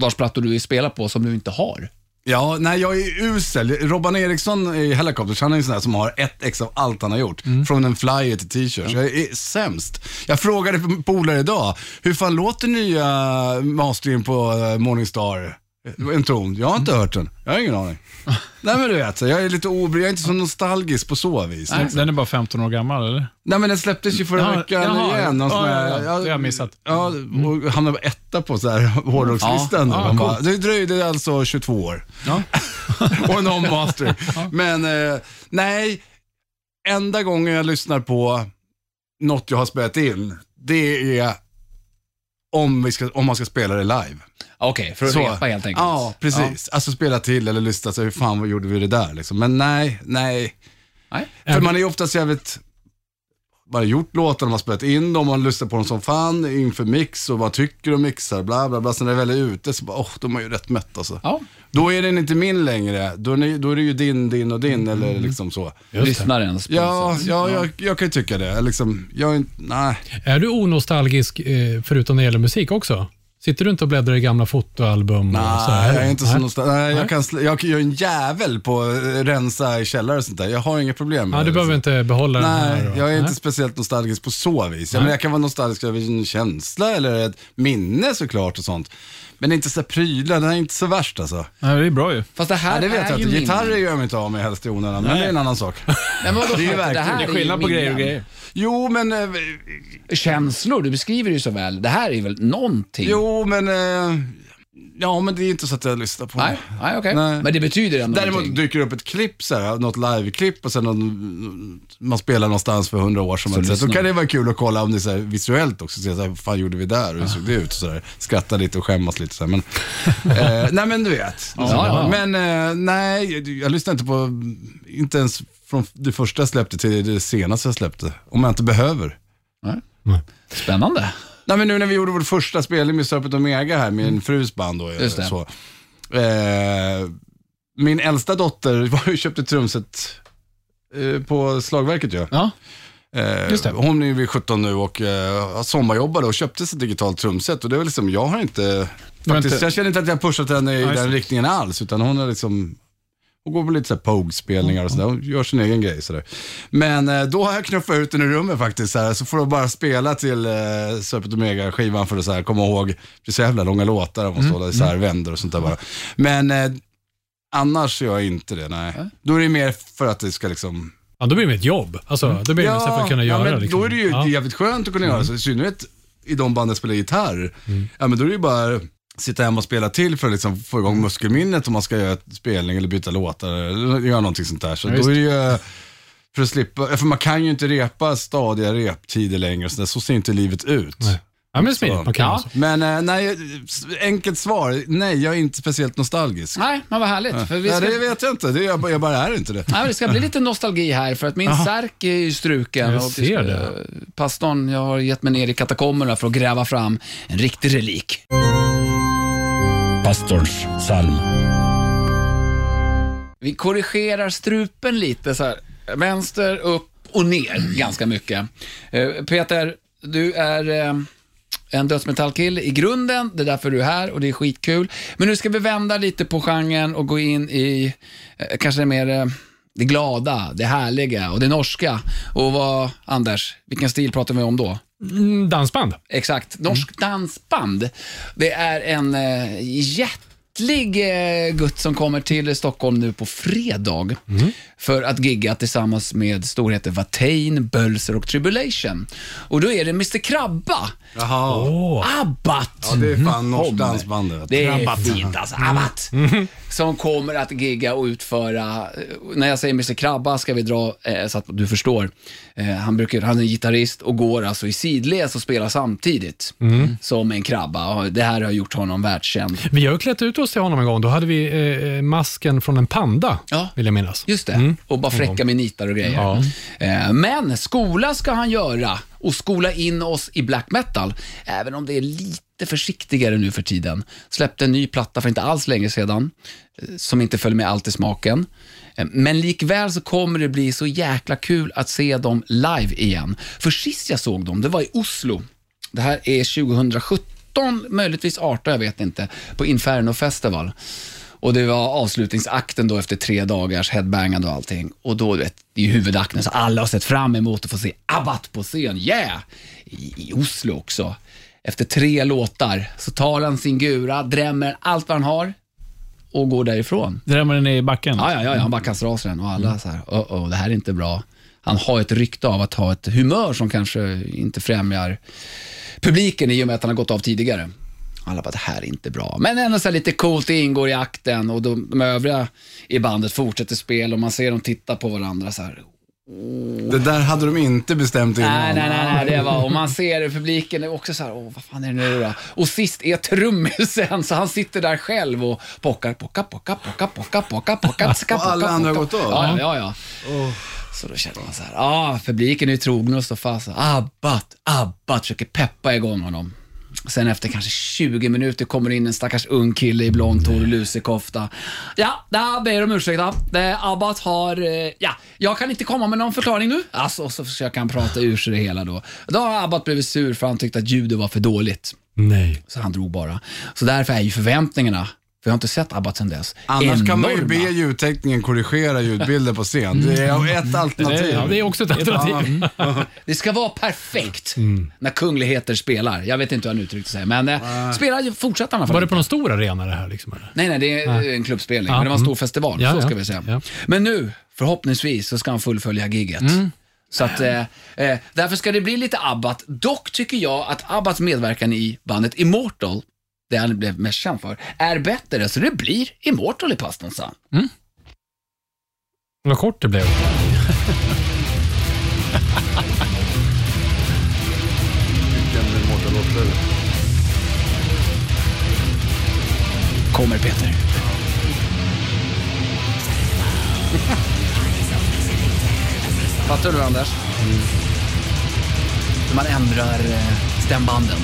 vars plattor du vill spela på som du inte har. Ja, nej jag är usel. Robban Eriksson i Helicopters, han är en sån där som har ett ex av allt han har gjort. Från en flyer till t-shirts. Jag är sämst. Jag frågade polare idag, hur fan låter nya masteringen på eh, Morningstar? En ton. Jag har inte hört den. Jag har ingen aning. Nej men du vet, så jag är lite obry, jag är inte så nostalgisk på så vis. Nej, Den är bara 15 år gammal, eller? men den släpptes ju förra Jaha, veckan jaha, igen. Någon ja, sån här- ja, det har jag missat. Ja, och hamnade på etta på så här hårdrockslistan. Ja, ja, coolt. det dröjde alltså 22 år. Ja. och en ommaster. Men eh, nej, enda gången jag lyssnar på något jag har spelat in, det är om, vi ska, om man ska spela det live. Okej, för att Så. repa helt enkelt. Ja, precis. Alltså spela till eller lyssna, så hur fan vad gjorde vi det där liksom. Men nej, nej. Nej. För man är ju oftast jävligt, man har gjort låtar, man har spelat in dem, man lyssnar på dem som fan inför mix och vad tycker om mixar, bla bla bla. Sen när det väl är ute så bara, åh, de är ju rätt mätt alltså. Ja, Då är den inte min längre, då är, ni, då är det ju din, din och din eller liksom så. lyssnarens. Ja, sätt. ja jag, jag kan ju tycka det. Liksom, jag är inte, nej. Är du onostalgisk eh, förutom när det gäller musik också? Sitter du inte och bläddrar i gamla fotoalbum? och så Nej, här? jag är inte så nostal- Nej, jag, kan, sl- jag, jag är en jävel på att rensa i källare och sånt där. Jag har inga problem med Ja, det. du behöver inte behålla den här. Nej, jag är inte Nej. speciellt nostalgisk på så vis. Jag, menar, jag kan vara nostalgisk över en känsla eller ett minne såklart och sånt. Men inte så här prylar, det är inte så värst alltså. Nej, det är bra ju. Fast det här Nej, det vet är jag ju inte. Gitarrer gör jag mig inte av med helst i onödan, men det är en annan sak. Nej, men vadå, Det är ju det verkligen- här Det är ju skillnad på grejer och minnen. grejer. Jo, men... Eh, Känslor, du beskriver det ju så väl. Det här är väl någonting? jo, men... Eh, ja, men det är inte så att jag lyssnar på Nej, det. nej okej. Nej. Men det betyder ändå Däremot någonting. dyker det upp ett klipp, så här, något live-klipp och sen någon, man spelar någonstans för hundra år sedan. Så Så, så lyssnar. kan det vara kul att kolla om det är så här, visuellt också. Se så här, vad fan gjorde vi där och hur såg det ut? Och så där. Skratta lite och skämmas lite. Så här. Men, eh, nej men du vet. Ja, ja. Men eh, nej, jag, jag lyssnar inte på, inte ens från det första jag släppte till det senaste jag släppte. Om jag inte behöver. Spännande. Nej men nu när vi gjorde vår första spelning med Serpent Omega här med en frus band då. Just det. Så, eh, min äldsta dotter var ju köpte trumset eh, på slagverket ju. Ja. Eh, Just det. Hon är ju vid 17 nu och eh, sommarjobbade och köpte sig digitalt trumset och det var liksom, jag har inte, faktiskt, inte- jag känner inte att jag har pushat henne i Ja, den riktningen alls, utan hon är liksom hon går på lite så här Pogue-spelningar och sådär. Hon gör sin egen grej sådär. Men eh, då har jag knuffat ut den i rummet faktiskt. Så, här, så får de bara spela till eh, Serpent Omega-skivan för att så här, komma ihåg. Det är så jävla långa låtar. De måste hålla isär vänder och sånt där bara. Men eh, annars gör jag inte det, nej. Då är det mer för att det ska liksom... Ja, då blir det ett jobb. Alltså, då blir det mest för att kunna ja, göra men liksom. då är det ju ja. jävligt skönt att kunna göra så. I synnerhet i de banden spelar gitarr. Ja, men då är det ju bara sitta hemma och spela till för att liksom få igång muskelminnet om man ska göra ett spelning eller byta låtar eller göra någonting sånt där. Så Ja, då är det ju för att slippa, för man kan ju inte repa stadiga reptider längre, så, där, så ser inte livet ut. Nej. Ja, men smidigt. Man kan Ja, alltså. men eh, nej, enkelt svar, nej jag är inte speciellt nostalgisk. Nej, men vad härligt. För vi Nej, ska... det vet jag inte, det, jag, bara- jag bara är inte det. Nej, men det ska bli lite nostalgi här för att min särk är ju struken. Jag och ser eh, det. Pastorn, jag har gett mig ner i katakomberna för att gräva fram en riktig relik. Pastorns psalm. Vi korrigerar strupen lite så här. Vänster, upp och ner ganska mycket. Eh, Peter, du är eh, en dödsmetallkille i grunden. Det är därför du är här och det är skitkul. Men nu ska vi vända lite på genren och gå in i eh, kanske det mer eh, det glada, det härliga och det norska. Och vad, Anders, vilken stil pratar vi om då? Mm, dansband. Exakt. Norsk dansband. Det är en eh, jättlig eh, gutt som kommer till Stockholm nu på fredag för att gigga tillsammans med storheter Watain, Bölser och Tribulation. Och då är det Mr Krabba, Jaha. Abbat. Ja, det är fan norskt Kommer. dansband det. Det är fint alltså, Abbat. Som kommer att gigga och utföra, eh, när jag säger Mr Krabba ska vi dra, eh, så att du förstår. Eh, han, brukar, han är gitarrist och går alltså i sidleds och spelar samtidigt som en krabba. Och det här har gjort honom världskänd. Vi har ju klätt ut oss till honom en gång. Då hade vi eh, masken från en panda, Ja. vill jag minnas. Just det, och bara fräcka med nitar och grejer. Ja. Eh, Men skola ska han göra och skola in oss i black metal, även om det är lite försiktigare nu för tiden. Släppte en ny platta för inte alls länge sedan, eh, som inte följer med allt i smaken. Eh, Men likväl så kommer det bli så jäkla kul att se dem live igen. För sist jag såg dem, det var i Oslo. Det här är 2017, möjligtvis 18, jag vet inte, på Inferno Festival. Och det var avslutningsakten då efter tre dagars headbangande och allting. Och då, du vet, ju huvudakten, så alla har sett fram emot att få se Abbat på scen. Yeah! I, I Oslo också. Efter tre låtar så tar han sin gura, drämmer allt vad han har och går därifrån. Drämmer den i backen? Ja, ja, ja, han bara kastar av sig den och alla så här, oh, oh, det här är inte bra. Han har ett rykte av att ha ett humör som kanske inte främjar publiken i och med att han har gått av tidigare. Alla bara, det här är inte bra. Men ändå så lite coolt, det ingår i akten och de, de övriga i bandet fortsätter spel och man ser dem titta på varandra så här. Det där hade de inte bestämt innan. Nej, nej, nej, nej, det var, och man ser publiken är också så här, åh, vad fan är det nu då? Och sist är trummisen, så han sitter där själv och pockar, pocka, pocka, pocka, pocka, pocka, pocka, pocka, Och alla andra har gått av? Ja, ja, ja. ja. Så då känner man så här, ja, publiken är ju trogna och står fast. Abbat, Abbat, försöker peppa igång honom. Sen efter kanske 20 minuter kommer in en stackars ung kille i blont hår och lusekofta. Ja, där ber om ursäkt. Abbat har, eh, ja, jag kan inte komma med någon förklaring nu. Alltså, och så försöker han prata ur sig det hela då. Då har Abbat blivit sur för han tyckte att ljudet var för dåligt. Nej. Så han drog bara. Så därför är ju förväntningarna, för jag har inte sett Abbat sen dess, Annars kan man ju enorma. be ljudteknikern korrigera ljudbilder på scen. Det är ett alternativ. Ja, det är också ett alternativ. Det ska vara perfekt Mm. när kungligheter spelar. Jag vet inte hur han uttryckte sig, men eh, spelar fortsätter han i alla fall. Var det på någon stor arena det här? Liksom, eller? Nej, nej, det är en klubbspelning, Ja, men det var en stor mm. festival, Ja, så ja. ska vi säga. Ja. Men nu, förhoppningsvis, så ska han fullfölja gigget. Mm. Så att, eh, eh, därför ska det bli lite Abbat. Dock tycker jag att Abbats medverkan i bandet Immortal, det han blev mest känd för, är bättre, så det blir Immortal i pastan, sa han. Vad kort det blev. Vilken Mårten-låt blev det? Kommer Peter. Fattar du Anders? Hur man ändrar eh, stämbanden.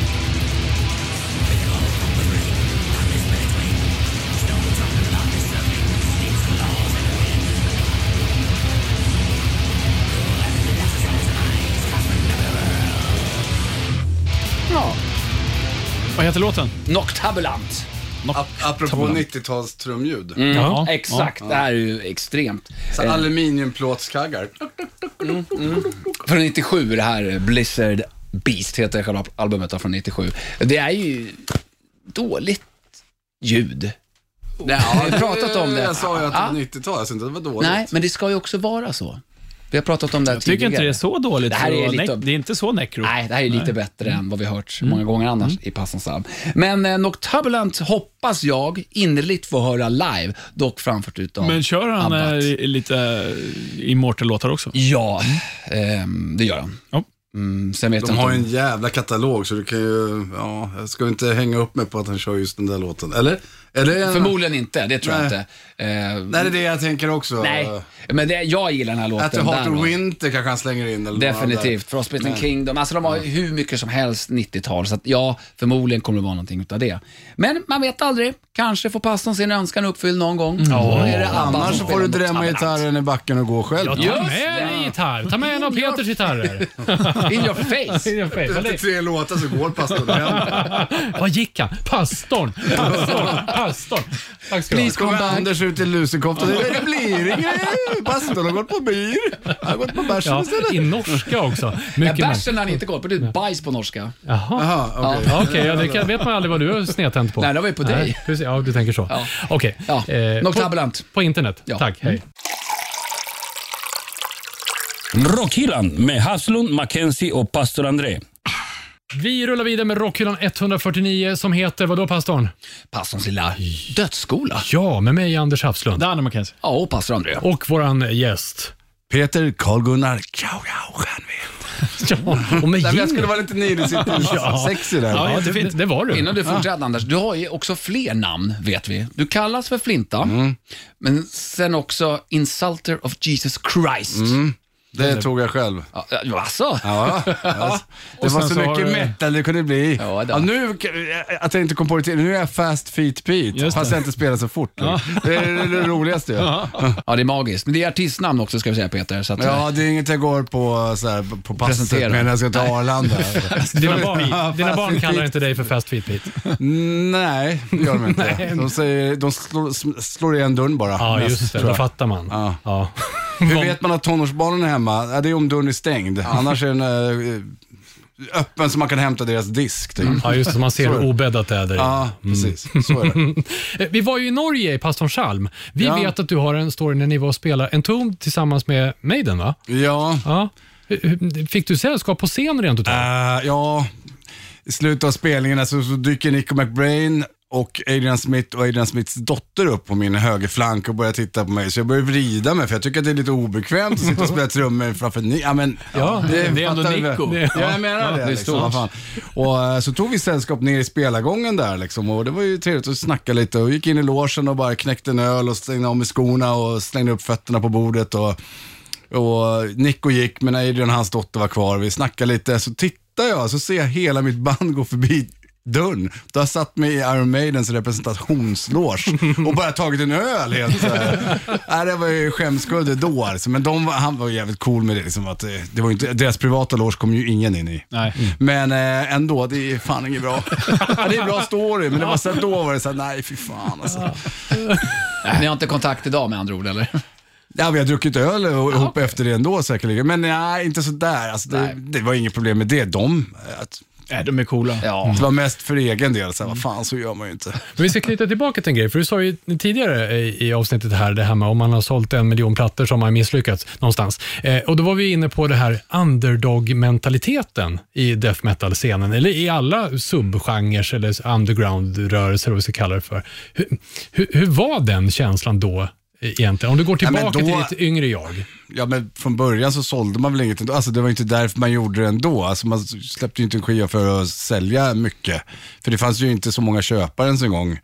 Ja. Vad heter låten? Noctabulant. Ap- Apropå 90-tals trumljud. Mm, Ja. Exakt, det här är ju extremt. Så Eh, aluminiumplåtskaggar. Från 97, det här Blizzard Beast heter själva albumet från 97. Det är ju dåligt ljud. Nej, jag har pratat om det. Jag sa ju att det Ja. var 90-tal, jag inte att det var dåligt. Nej, men det ska ju också vara så. Vi har pratat om det här Jag tycker tidigare. inte det är så dåligt. Det här är lite- det är inte så necro. Nej, det här är lite bättre än vad vi har hört många gånger annars i Passans Alm. Men eh, Noctubulant hoppas jag innerligt få höra live, dock framfört utav Men kör han eh, lite Immortal-låtar också? Ja, ehm, det gör han. Ja. Mm, sen vet De jag har ju en jävla katalog så du kan ju, ja, jag ska inte hänga upp mig på att han kör just den där låten. Eller? Eller? Förmodligen inte, det tror jag Nej. inte. Eh, Nej, det är det jag tänker också. nej, men det, jag gillar den här låten. At the Heart of. Winter kanske han slänger in. Eller Definitivt. Frostbitten Men- Kingdom. Alltså de har ju hur mycket som helst 90-tal, så att ja, förmodligen kommer det vara någonting utav det. Men man vet aldrig. Kanske får pastorn sin önskan uppfylld någon gång. Det Abba Annars får du drämma gitarren i backen och gå själv. Ja, Just med gitarr. Ta med en av Peters gitarrer. In your face. Efter tre låtar så går pastorn hem. Vad gick han? Pastorn! Pastorn! Pastorn! Tack ska du ha. kommer Anders ut i lusekofta. Det, blir inget. Pastorn har gått på byr. Han har gått på bärsen Ja, istället. I norska också. Ja, Mycket märkligt. bärsen har han inte gått på, det är bajs på norska. Jaha. Okej. Ja, Okej, ja, det kan, vet man aldrig vad du har snedtänt på. Nej, det var ju på dig. Nej, precis, ja, du tänker så. Ja. Okej. Ja, Eh, på, på internet. Ja. Tack, hej. Rockhyllan med Haslund, Mackenzie och pastor André. Vi rullar vidare med Rockhyllan 149 som heter, vadå pastorn? Pastorns lilla dödsskola. Ja, med mig Anders Hafslund. Danne McKenzie. Ja, och pastor André. Och våran gäst. Peter Karl-Gunnar Ciao Ciao. Ja, och med Nej, jag skulle vara lite nidig, Ja. sexy där. Ja, jättefint. det, det var du. Innan du fortsätter Anders, du har ju också fler namn vet vi. Du kallas för Flinta, men sen också Insulter of Jesus Christ. Det tog jag själv. Ja, ja, alltså? Ja, alltså, det Och var sen så så har mycket du- metal det kunde bli. Ja, då. Ja, nu, att jag inte kom på det till, nu är jag fast feet Pete, Just fast det. jag inte spelar så fort. Det är det, det roligaste ju. Ja. Ja, det är magiskt. Men det är artistnamn också ska vi säga Peter. Så att, det är inget jag går på, så här, på passet Presentera. med när jag ska till Arlanda. Dina barn, Ja, dina barn kallar inte dig för Fast Feet Pete. Nej, det gör de inte. De, säger, de slår, slår igen dörren bara. Ja, Mest, just det. tror Då jag. fattar man. Ja. Ja. Hur vet man att tonårsbarnen är hemma? Ja, det är om dörren är stängd. Annars är den eh, öppen så man kan hämta deras disk. Typ. Ja, just det. Så man ser Så hur obäddat det är där inne. Ja, precis. Så är det. Eh, Vi var ju i Norge i Pastornsalm. Vi Ja. vet att du har en story när ni var och spelade en ton tillsammans med Maiden, va? Ja, Ja. Hur- hur- Fick du sällskap på scen rent utav? Eh, ja, i slutet av spelningen alltså, så dyker Nico McBrain och Adrian Smith och Adrian Smiths dotter upp på min högerflank och börjar titta på mig. Så jag börjar vrida mig för jag tycker att det är lite obekvämt att sitta och spela trummor framför ni. Ja, men, Ja, det är ändå? Nico. Ja, jag menar det. det är liksom. Och eh, så tog vi sällskap ner i spelargången där liksom, och det var ju trevligt att snacka lite och gick in i logen och bara knäckte en öl och slängde av mig skorna och slängde upp fötterna på bordet. Och, och Nico gick, men Adrian och hans dotter var kvar. Vi snackade lite, så tittar jag så ser jag hela mitt band gå förbi dörren. Då har satt mig i Iron Maidens representationsloge och bara tagit en öl helt. Nej, det var ju skämskudde då alltså. Men de var, han var jävligt cool med det. Liksom, att det, det var inte, deras privata loge kom ju ingen in i. Nej. Men eh, ändå, det är fan inget bra. det är en bra story, men det var så här, då var det så här, nej fy fan alltså. Ni har inte kontakt idag med andra ord, eller? Ja, vi har druckit öl ihop efter det ändå säkerligen. Men nej, inte så där. Alltså, det, det var inget problem med det. De, att, Nej, de är coola. Ja. det var mest för egen del. Så här, vad fan, så gör man ju inte. Men vi ska knyta tillbaka till en grej, för du sa ju tidigare i, i avsnittet här, det här med om man har sålt en miljon plattor så har man misslyckats någonstans. Eh, och då var vi inne på det här underdog-mentaliteten i death metal-scenen, eller i alla subgenrer eller underground-rörelser, vad vi ska kalla det för. Hur, hur, hur var den känslan då egentligen? Om du går Ja, tillbaka då- till ditt yngre jag. Ja, men från början så sålde man väl inget ändå. Alltså, det var inte därför man gjorde det ändå. Alltså, man släppte ju inte en skiva för att sälja mycket. För det fanns ju inte så många köpare ens en gång.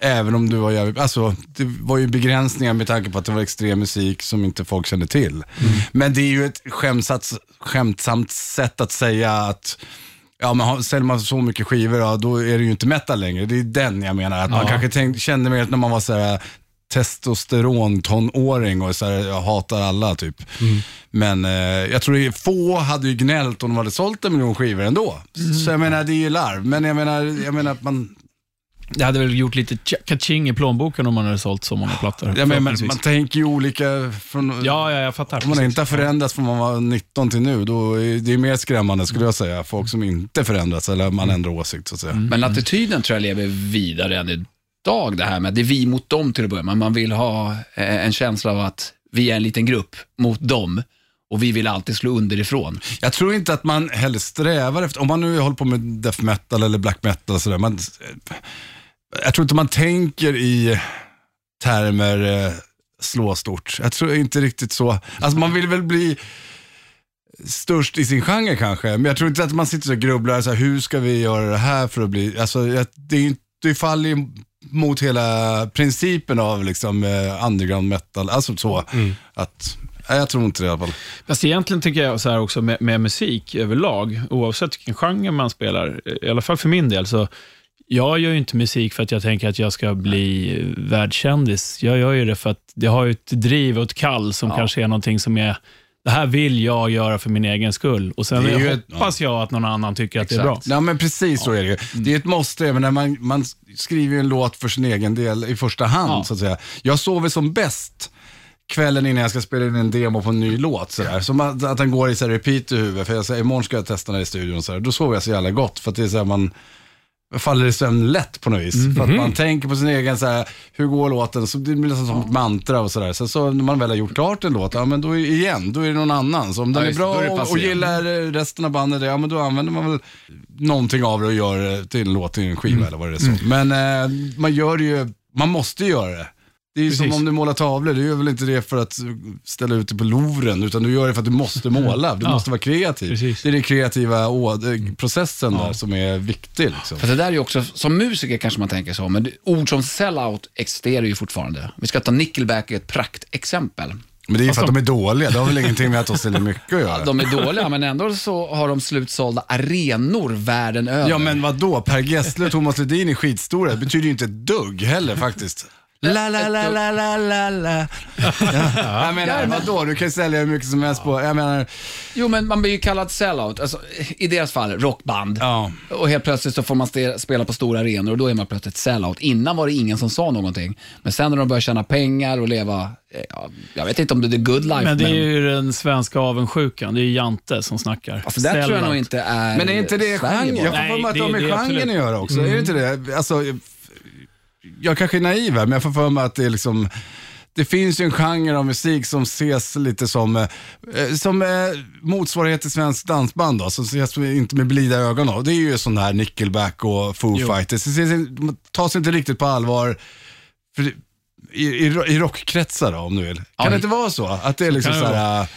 Även om du var jävligt, alltså det var ju begränsningar med tanke på att det var extrem musik som inte folk kände till. Men det är ju ett skämtsamt, skämtsamt sätt att säga att Ja, men säljer man så mycket skivor, ja, då är det ju inte metal längre. Det är den jag menar. Att man Ja. kanske tänk, kände mer när man var så här testosterontonåring och så här, jag hatar alla typ. Men eh, jag tror det är få hade ju gnällt om de hade sålt en miljon skivor ändå. Så jag menar, det är ju larv. Men jag menar, jag menar att man, Det hade väl gjort lite kaching i plånboken om man hade sålt så många plattor. jag menar, man, man tänker ju olika från, ja, ja, jag fattar. Om man precis. inte har förändrats från man var 19 till nu, då är det är mer skrämmande skulle jag säga. Folk som inte förändrats eller man ändrar åsikt så att säga. Men attityden tror jag lever vidare än dag det här med det är vi mot dem till att börja med. Man vill ha eh, en känsla av att vi är en liten grupp mot dem och vi vill alltid slå underifrån. Jag tror inte att man heller strävar efter, om man nu håller på med death metal eller black metal och sådär, man, eh, jag tror inte man tänker i termer eh, slå stort. Jag tror inte riktigt så. Alltså man vill väl bli störst i sin genre kanske, men jag tror inte att man sitter och grubblar, så här, hur ska vi göra det här för att bli, alltså det, är ju inte- det faller ju mot hela principen av liksom eh, underground metal, alltså så. Att, nej, jag tror inte det i alla fall. Fast egentligen tycker jag så här också med, med musik överlag, oavsett vilken genre man spelar, i alla fall för min del, så jag gör ju inte musik för att jag tänker att jag ska bli världskändis. Jag gör ju det för att jag har ju ett driv och ett kall som kanske är någonting som är, det här vill jag göra för min egen skull. Och sen ju ett- hoppas jag att någon annan tycker att det är bra. Ja, men precis så är det ju. Det är ett måste, även när man, man skriver en låt för sin egen del i första hand, Ja. så att säga. Jag sover som bäst kvällen innan jag ska spela in en demo på en ny låt. Sådär. Som att, att den går i så repeat i huvudet, för jag säger imorgon ska jag testa den här i studion. Så här. Då sover jag så jävla gott, för att det är så man faller i sömn lätt på något vis. För att man tänker på sin egen, så här, hur går låten? Så det blir nästan som ett mantra och sådär. Sen så när man väl har gjort klart en låt, ja men då är, igen, då är det någon annan. Så om den Ja, är bra är och, och gillar eh, resten av bandet, ja men då använder man väl någonting av det och gör det till en låt, till en skiva eller vad det är så. Men eh, man gör det ju, man måste göra det. Det är ju som Precis. om du målar tavlor, du gör väl inte det för att ställa ut det på Louvren, utan du gör det för att du måste måla. Du Ja. måste vara kreativ. Precis. Det är den kreativa å- processen där som är viktig. Liksom. För det där är ju också, som musiker kanske man tänker så, men det- ord som sellout existerar ju fortfarande. Vi ska ta Nickelback i ett praktexempel. Men det är ju för att Alltså- de är dåliga. Det har väl ingenting med att de ställer mycket att göra. De är dåliga, men ändå så har de slutsålda arenor världen över. Ja men vad då? Per Gessle och Thomas Ledin är skitstora. Det betyder ju inte ett dugg heller faktiskt. La, la, la, la, la, la, la. Ja. Jag menar, vadå? Du kan ju sälja hur mycket som helst på... Jag menar, Jo, men man blir ju kallad sellout. Alltså, I deras fall, rockband. ja. Och helt plötsligt så får man ste- spela på stora arenor och då är man plötsligt sellout. Innan var det ingen som sa någonting. Men sen när de börjar tjäna pengar och leva, eh, ja, jag vet inte om det är the good life, Men det är ju den svenska avundsjukan. Det är ju Jante som snackar. alltså, det tror jag Sellout. nog inte är Men är inte det Sverige genren? Jag får för mig att Nej, de det- är det är genren absolut. att göra också. Är det inte det? Alltså, jag kanske är naiv här, men jag får för mig att det är liksom det finns ju en genre av musik som ses lite som, eh, som eh, motsvarighet till svensk dansband då, som ses inte med blida ögon av. Det är ju sån här Nickelback och Foo Jo. Fighters. Det ses, tas inte riktigt på allvar för, i, i, i rockkretsar då, om du vill. Kan Ja, det inte vara så? Att det är liksom så här, äh,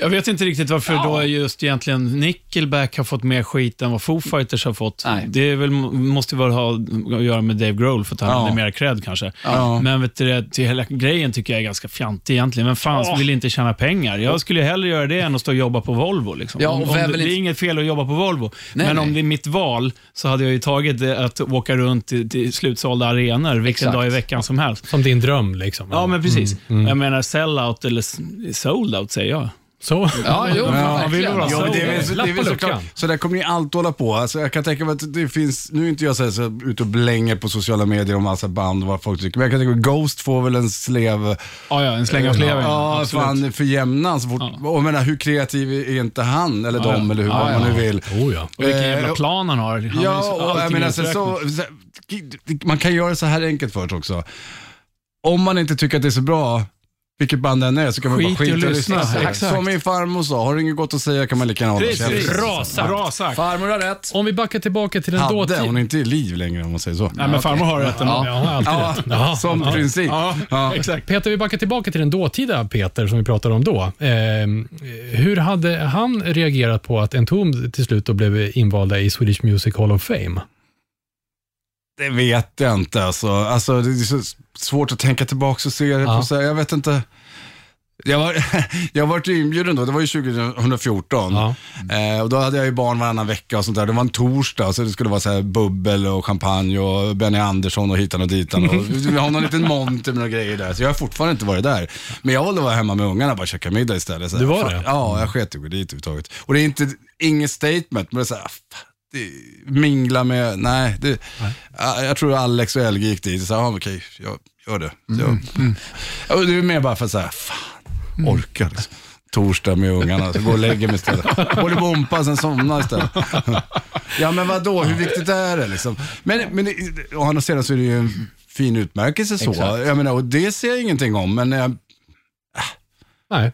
Jag vet inte riktigt varför då just egentligen Nickelback har fått mer skit än vad Foo Fighters har fått. Nej. Det är väl, måste väl ha att göra med Dave Grohl för att han Ja. hade mer cred kanske. Ja. Men vet du, till hela grejen tycker jag är ganska fjantig egentligen. Vem fan vill inte tjäna pengar? Jag skulle hellre göra det än att stå och jobba på Volvo. Liksom. Ja, och om, om det, det är inget fel att jobba på Volvo, Nej, men nej. om det är mitt val så hade jag ju tagit det att åka runt till, till slutsålda arenor vilken Exakt. dag i veckan som helst. Som din dröm liksom. Ja, men precis. Jag menar sellout eller s- sold out säger jag. Så. Ja, jo, Ja, verkligen. vill vara Ja, men det är väl, så- det är väl lapp på såklart, luckan. så där kommer ni alltid hålla på. Alltså, jag kan tänka mig att det finns, nu är inte jag så, här, så ute och blänger på sociala medier om massa band och vad folk tycker, men jag kan tänka mig Ghost får väl en slev, Ja, ja, en släng av sleven. ja, absolut. fan för jämnan så fort. Och jag menar, hur kreativ är inte han eller Ja, de ja. eller hur Ja, vad ja. man nu vill. Oh, ja. Och vilken Eh, jävla plan han har. Han Ja, så- och jag menar, så, uträknat. så, så, man kan göra det så här enkelt för sig också. Om man inte tycker att det är så bra, vilket band det än är, så kan man Skit bara i att skita och lyssna. Exakt. Som min farmor sa, har du inget gott att säga kan man lika gärna hålla Precis. käften. Bra sagt. Bra sagt. Farmor har rätt. Om vi backar tillbaka till den Hade, hon är inte i liv längre om man säger så. Nej, men farmor har rätt ändå. Ja, ja, alltid rätt. Ja, som ja. princip. Ja, Ja. exakt. Peter, vi backar tillbaka till den dåtida Peter som vi pratade om då. Eh, hur hade han reagerat på att Entombed till slut då blev invalda i Swedish Music Hall of Fame? Det vet jag inte alltså. alltså det är så svårt att tänka tillbaka och se det Ja. på sig. Jag vet inte. Jag var, jag var inbjuden då, det var ju 2014. Ja. Eh, och då hade jag ju barn varannan vecka och sånt där. Det var en torsdag, så det skulle vara så här bubbel och champagne och Benny Andersson och hitan och ditan. Och vi har någon liten monter med några grejer där. Så jag har fortfarande inte varit där. Men jag valde att vara hemma med ungarna och bara käka middag istället. Så Du var det? Ja, jag sket i att gå dit överhuvudtaget. Och det är inte, inget statement, men det är så här, det, mingla med, nej. Det, ja, Jag tror Alex och Elge gick dit och sa, okej, jag gör det. Jag, Ja, och det är mer bara för att säga, fan, orkar liksom. Torsdag med ungarna, så gå och lägger mig istället. Bolibompa, sen somna istället. ja men vadå, hur viktigt är det liksom? Men, men å andra sidan så är det ju en fin utmärkelse så. Exakt. Jag menar, och det ser jag ingenting om, men jag, Nej,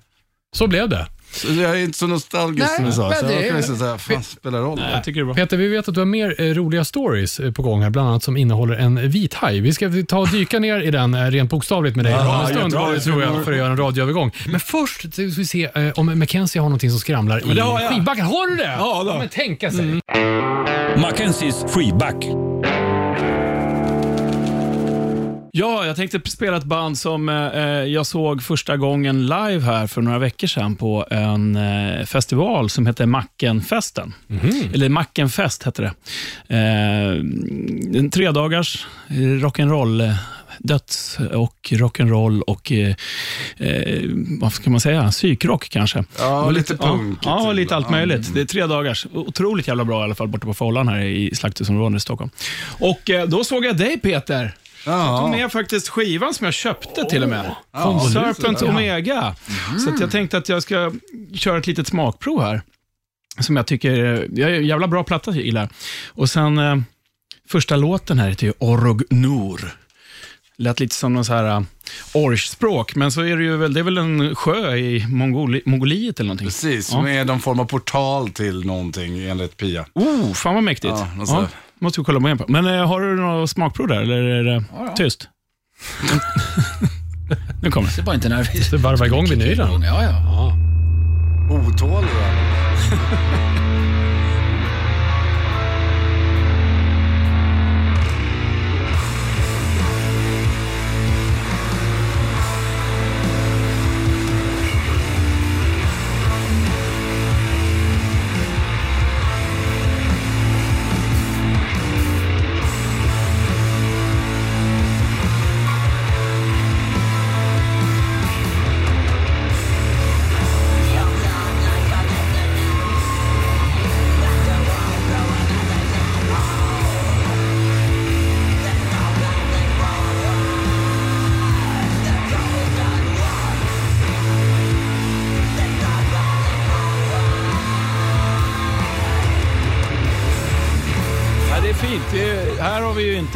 så blev det. Så jag är inte så nostalgisk Nej, som du sa. Så det jag kan liksom säga, fan spelar det roll? Jag tycker det är bra. Peter, vi vet att du har mer eh, roliga stories eh, på gång här, bland annat som innehåller en vit haj. Vi ska ta och dyka ner i den eh, rent bokstavligt med dig om en stund, jättebra. eh, tror jag, för att göra en radioövergång. Men först ska vi se eh, om Mackenzie har någonting som skramlar i det har jag. skivbacken. Har du det? Ja, då. men tänka sig. Mackenzies freeback. Ja, jag tänkte spela ett band som eh, jag såg första gången live här för några veckor sedan på en eh, festival som heter Mackenfesten. Eller Mackenfest hette det. Eh, en tredagars eh, rock'n'roll, eh, döds och rock'n'roll och eh, eh, vad ska man säga, psykrock kanske. Ja, Och lite punkigt Ja, ja, lite allt möjligt. Det är tre dagars. Otroligt jävla bra i alla fall borta på Follan här i Slakthusområdet i Stockholm. Och eh, då såg jag dig Peter. Jag tog med faktiskt skivan som jag köpte till och med. Ja, Serpent. Omega. Så att jag tänkte att jag ska köra ett litet smakprov här. Som jag tycker, jag är jävla bra platta jag gillar. Och sen eh, första låten här heter ju Orog Nur. Lät lite som någon så här uh, orchspråk, men så är det ju väl, det är väl en sjö i Mongoli, Mongoliet eller någonting. Precis, Ja. med någon form av portal till någonting enligt Pia. Oh, fan vad mäktigt. Ja, sådär. Måste vi kolla på igen på. Men eh, har du några smakprov där, eller är det tyst? nu kommer det. Det var inte nervös. Så varva igång vinylen. Ja, ja. Otåliga.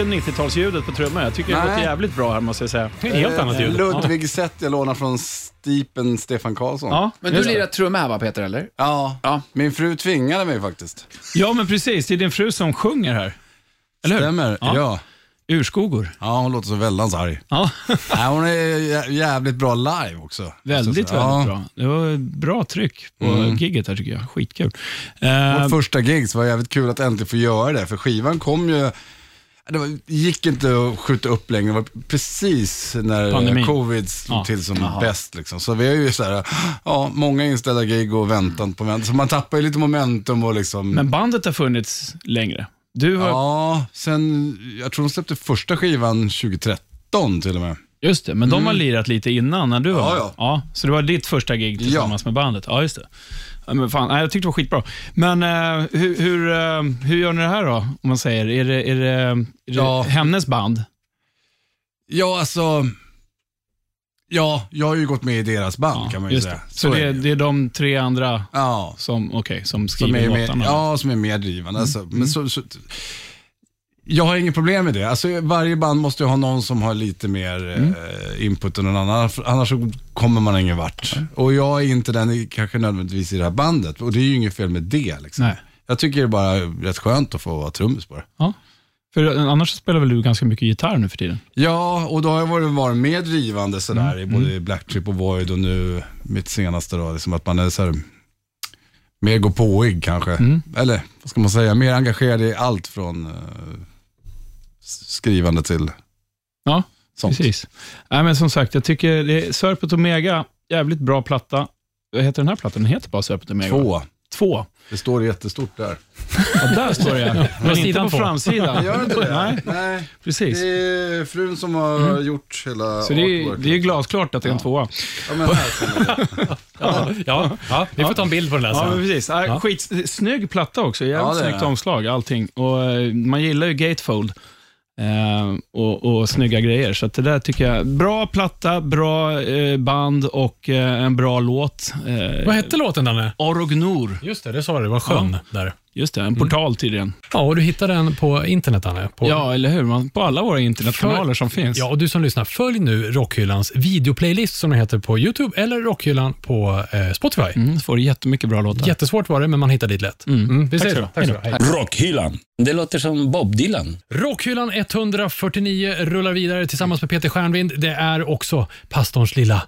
Inte 90-talsljudet på trummor. Jag tycker det Nej. låter jävligt bra här måste jag säga. Det är ett helt annat ljud. Ludvig Sett jag lånar från Stipen Stefan Karlsson. Ja, Men du just det. lirar trumma här va Peter, eller? Ja, Ja. min fru tvingade mig faktiskt. ja, men precis. Det är din fru som sjunger här. Eller hur? Stämmer? Ja. Ja. Urskogor. ja. hon låter så väldans arg. Ja, Nej, hon är jä- jävligt bra live också. väldigt, väldigt ja. bra. Det var bra tryck på Mm. gigget här tycker jag. Skitkul. Eh, Vårt första gig så var det jävligt kul att äntligen få göra det, för skivan kom ju det var, gick inte att skjuta upp längre. Det var precis när Pandemin. covid slog Ja. till som bäst. Liksom. Så vi har ju så här, ja, många inställda gig och väntan på väntan. Så man tappar ju lite momentum och liksom... men bandet har funnits längre. Du har, Ja, sen, jag tror de släppte första skivan 2013 till och med. Just det, men de har lirat lite innan när du var Ja, ja. ja. Så det var ditt första gig tillsammans med bandet? Ja, just det. Ja, men fan, nej, jag tyckte det var skitbra. Men eh, hur, hur, eh, hur gör ni det här då? Om man säger, är det, är det, är det Ja. hennes band? Ja, alltså... Ja, jag har ju gått med i deras band kan man ju just säga. det. Så, det, är är, det är de tre andra Ja, som, okay, som som skriver är, med, låtarna? ja, som är mer drivande. Alltså, men så, så, jag har inget problem med det. Alltså, varje band måste ju ha någon som har lite mer eh, input än någon annan. Annars så kommer man ingen vart. Och jag är inte den i- kanske nödvändigtvis i det här bandet. Och det är ju inget fel med det. Liksom. Nej. Jag tycker det är bara rätt skönt att få vara trummis det. Ja. För annars spelar väl du ganska mycket gitarr nu för tiden? Ja, och då har jag varit, varit mer drivande sådär Mm, i både Black Trip och Void och nu mitt senaste då. Liksom att man är så här, mer gå påig kanske. Mm. Eller vad ska man säga, mer engagerad i allt från eh, skrivande till Ja, sånt. precis. Nej, men som sagt, jag tycker det är Sörpet Omega, jävligt bra platta. Vad heter den här plattan? Den heter bara Sörpet Omega. Två. Två. Det står jättestort där. Ja, där står det. Men inte sidan på på. framsidan. Gör inte det? Nej, Nej. precis. Det är frun som har gjort hela Så det är, det är glasklart att det är en tvåa. Ja, men här. Ja, ja, ja, vi får ta en bild på den där Ja, sen. precis. Ja. Ja. Skit, snygg platta också. Jävligt Ja, snyggt omslag, allting. Och, eh, man gillar ju Gatefold. Eh, och, och snygga grejer. Så det där tycker jag, bra platta, bra eh, band och eh, en bra låt. Eh, Vad hette låten Danne? Orognor. Just det, det sa du. Det var sjön där. Just det, en portal till den. Ja, och du hittade den på internet Danne. På Ja, eller hur? Man, på alla våra internetkanaler som finns. Ja, och du som lyssnar, följ nu Rockhyllans videoplaylist som den heter på YouTube eller Rockhyllan på eh, Spotify. Mm, så får du jättemycket bra låtar. Jättesvårt var det, men man hittar dit lätt. Mm. vi Tack du. Tack så. Rockhyllan. Det låter som Bob Dylan. Rockhyllan 149 rullar vidare tillsammans med Peter Stjernvind. Det är också pastorns lilla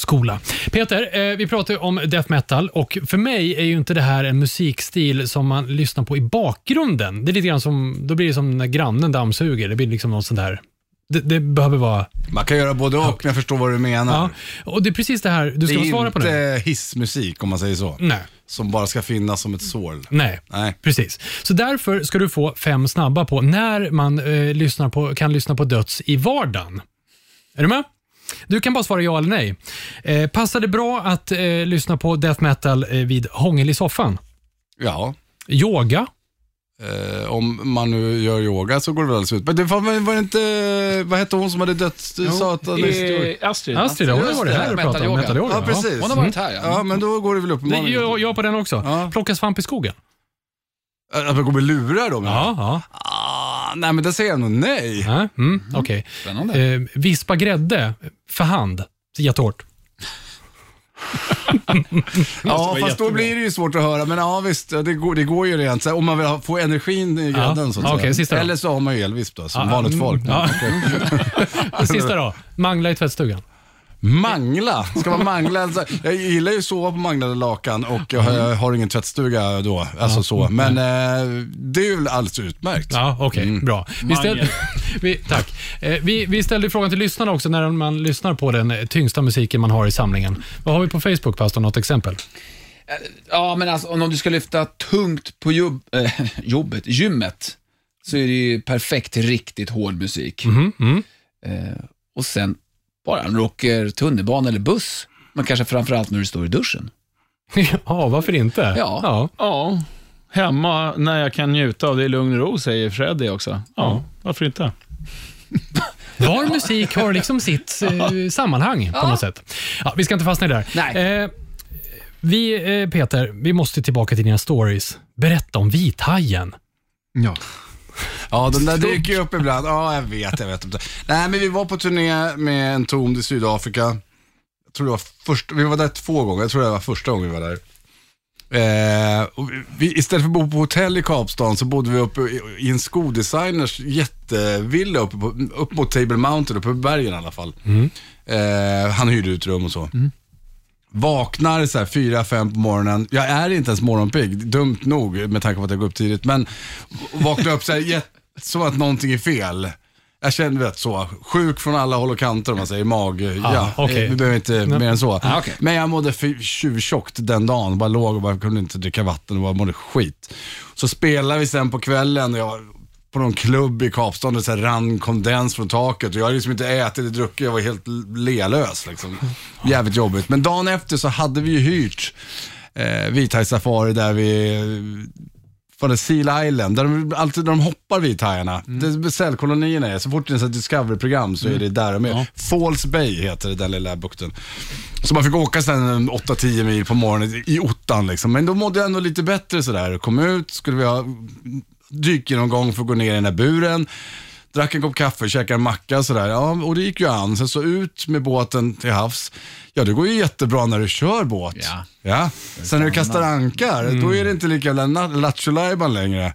dödsskola. Peter, eh, vi pratar om death metal och för mig är ju inte det här en musikstil som man lyssnar på i bakgrunden. Det är lite grann som, då blir det som när grannen dammsuger. Det blir liksom något sånt där. Det, det behöver vara... Man kan göra både och, men jag förstår vad du menar. Ja. Och det är precis det här du det ska är svara på nu. inte hissmusik om man säger så. Nej. Som bara ska finnas som ett sål. Nej. Nej. Precis. Så därför ska du få fem snabba på när man eh, lyssnar på, kan lyssna på döds i vardagen. Är du med? Du kan bara svara ja eller nej. Eh, passar det bra att eh, lyssna på death metal eh, vid hångel i soffan? Ja. Yoga? Eh, om man nu gör yoga så går det väl alldeles ut. Men det var, var det inte, vad hette hon som hade dött? Du sa att Eh, Astrid. Astrid, hon har varit det, här och pratat om metal-yoga. metal-yoga. Ja, precis. Hon har varit här ja. Ja, men då går det väl Det, uppenbarligen. jag, jag på den också. Ja. Plocka svamp i skogen? Att man går med lurar då? Ja. ja. Ah, nej, men det säger jag nog nej. ja. Mm, Okej. Spännande. Eh, vispa grädde för hand? Jättehårt. Ja, fast då blir det ju svårt att höra. Men ja, visst, det går, det går ju rent. Så Om man vill ha, få energin i grädden Ja, säga. sista då. Eller så har man ju elvisp då, som Ja, vanligt mm, folk. ja. Sista då. Mangla i tvättstugan? Mangla, ska man mangla? Alltså, Jag gillar ju att sova på manglade lakan och jag har, jag har ingen tvättstuga då. Alltså så. Men eh, det är ju alldeles utmärkt. Ja, okej. Bra. Vi ställ, vi, tack. Eh, vi, vi ställde frågan till lyssnarna också när man lyssnar på den eh, tyngsta musiken man har i samlingen. Vad har vi på Facebook, pastor? Något exempel? Ja, men alltså om du ska lyfta tungt på jobb, eh, jobbet, gymmet, så är det ju perfekt riktigt hård musik. Mhm, mm. Eh, och sen bara när du åker tunnelbana eller buss, men kanske framförallt när du står i duschen. ja, varför inte? Ja. ja. Ja, hemma när jag kan njuta av det i lugn och ro, säger Freddy också. Ja, varför inte? Var musik har liksom sitt eh, sammanhang på något sätt. Ja, vi ska inte fastna i det där. Nej. Eh, vi, eh, Peter, vi måste tillbaka till dina stories. Berätta om vithajen. Ja. Ja, den där dyker ju upp ibland. Ja, jag vet, jag vet. Nej, men vi var på turné med en ton i Sydafrika. Jag tror det var först, vi var där två gånger, jag tror det var första gången vi var där. Eh, vi, istället för att bo på hotell i Kapstaden så bodde vi uppe i, en skodesigners jättevilla uppe, på, upp mot Table Mountain, uppe på bergen i alla fall. Eh, han hyrde ut rum och så. Vaknar så här fyra, fem på morgonen. Jag är inte ens morgonpigg, dumt nog med tanke på att jag går upp tidigt. Men vaknar upp så här, som att någonting är fel. Jag känner vet så, sjuk från alla håll och kanter om man säger, mag, ja, okej. vi behöver inte mer än så. Ah, okej. Men jag mådde tjuvtjockt den dagen, bara låg och bara kunde inte dricka vatten och bara mådde skit. Så spelade vi sen på kvällen, jag var på någon klubb i Kapstaden, det så här rann kondens från taket och jag hade liksom inte ätit eller druckit, jag var helt lelös liksom. Jävligt jobbigt. Men dagen efter så hade vi ju hyrt eh, Vithaj Safari där vi från Seal Island, där de, alltid när de hoppar vithajarna. Mm. Det är, så fort det är ett Discovery-program så är det där de är. Falls Bay heter det, den lilla bukten. Så man fick åka sen 8-10 mil på morgonen i ottan liksom. Men då mådde jag ändå lite bättre sådär. Kom ut, skulle vi ha dyker någon gång för att gå ner i den här buren. Drack en kopp kaffe, käkade en macka sådär. Ja, och det gick ju an. Sen så ut med båten till havs. Ja, det går ju jättebra när du kör båt. Ja. ja. Sen när du kastar ankar, då är det inte lika lattjo längre.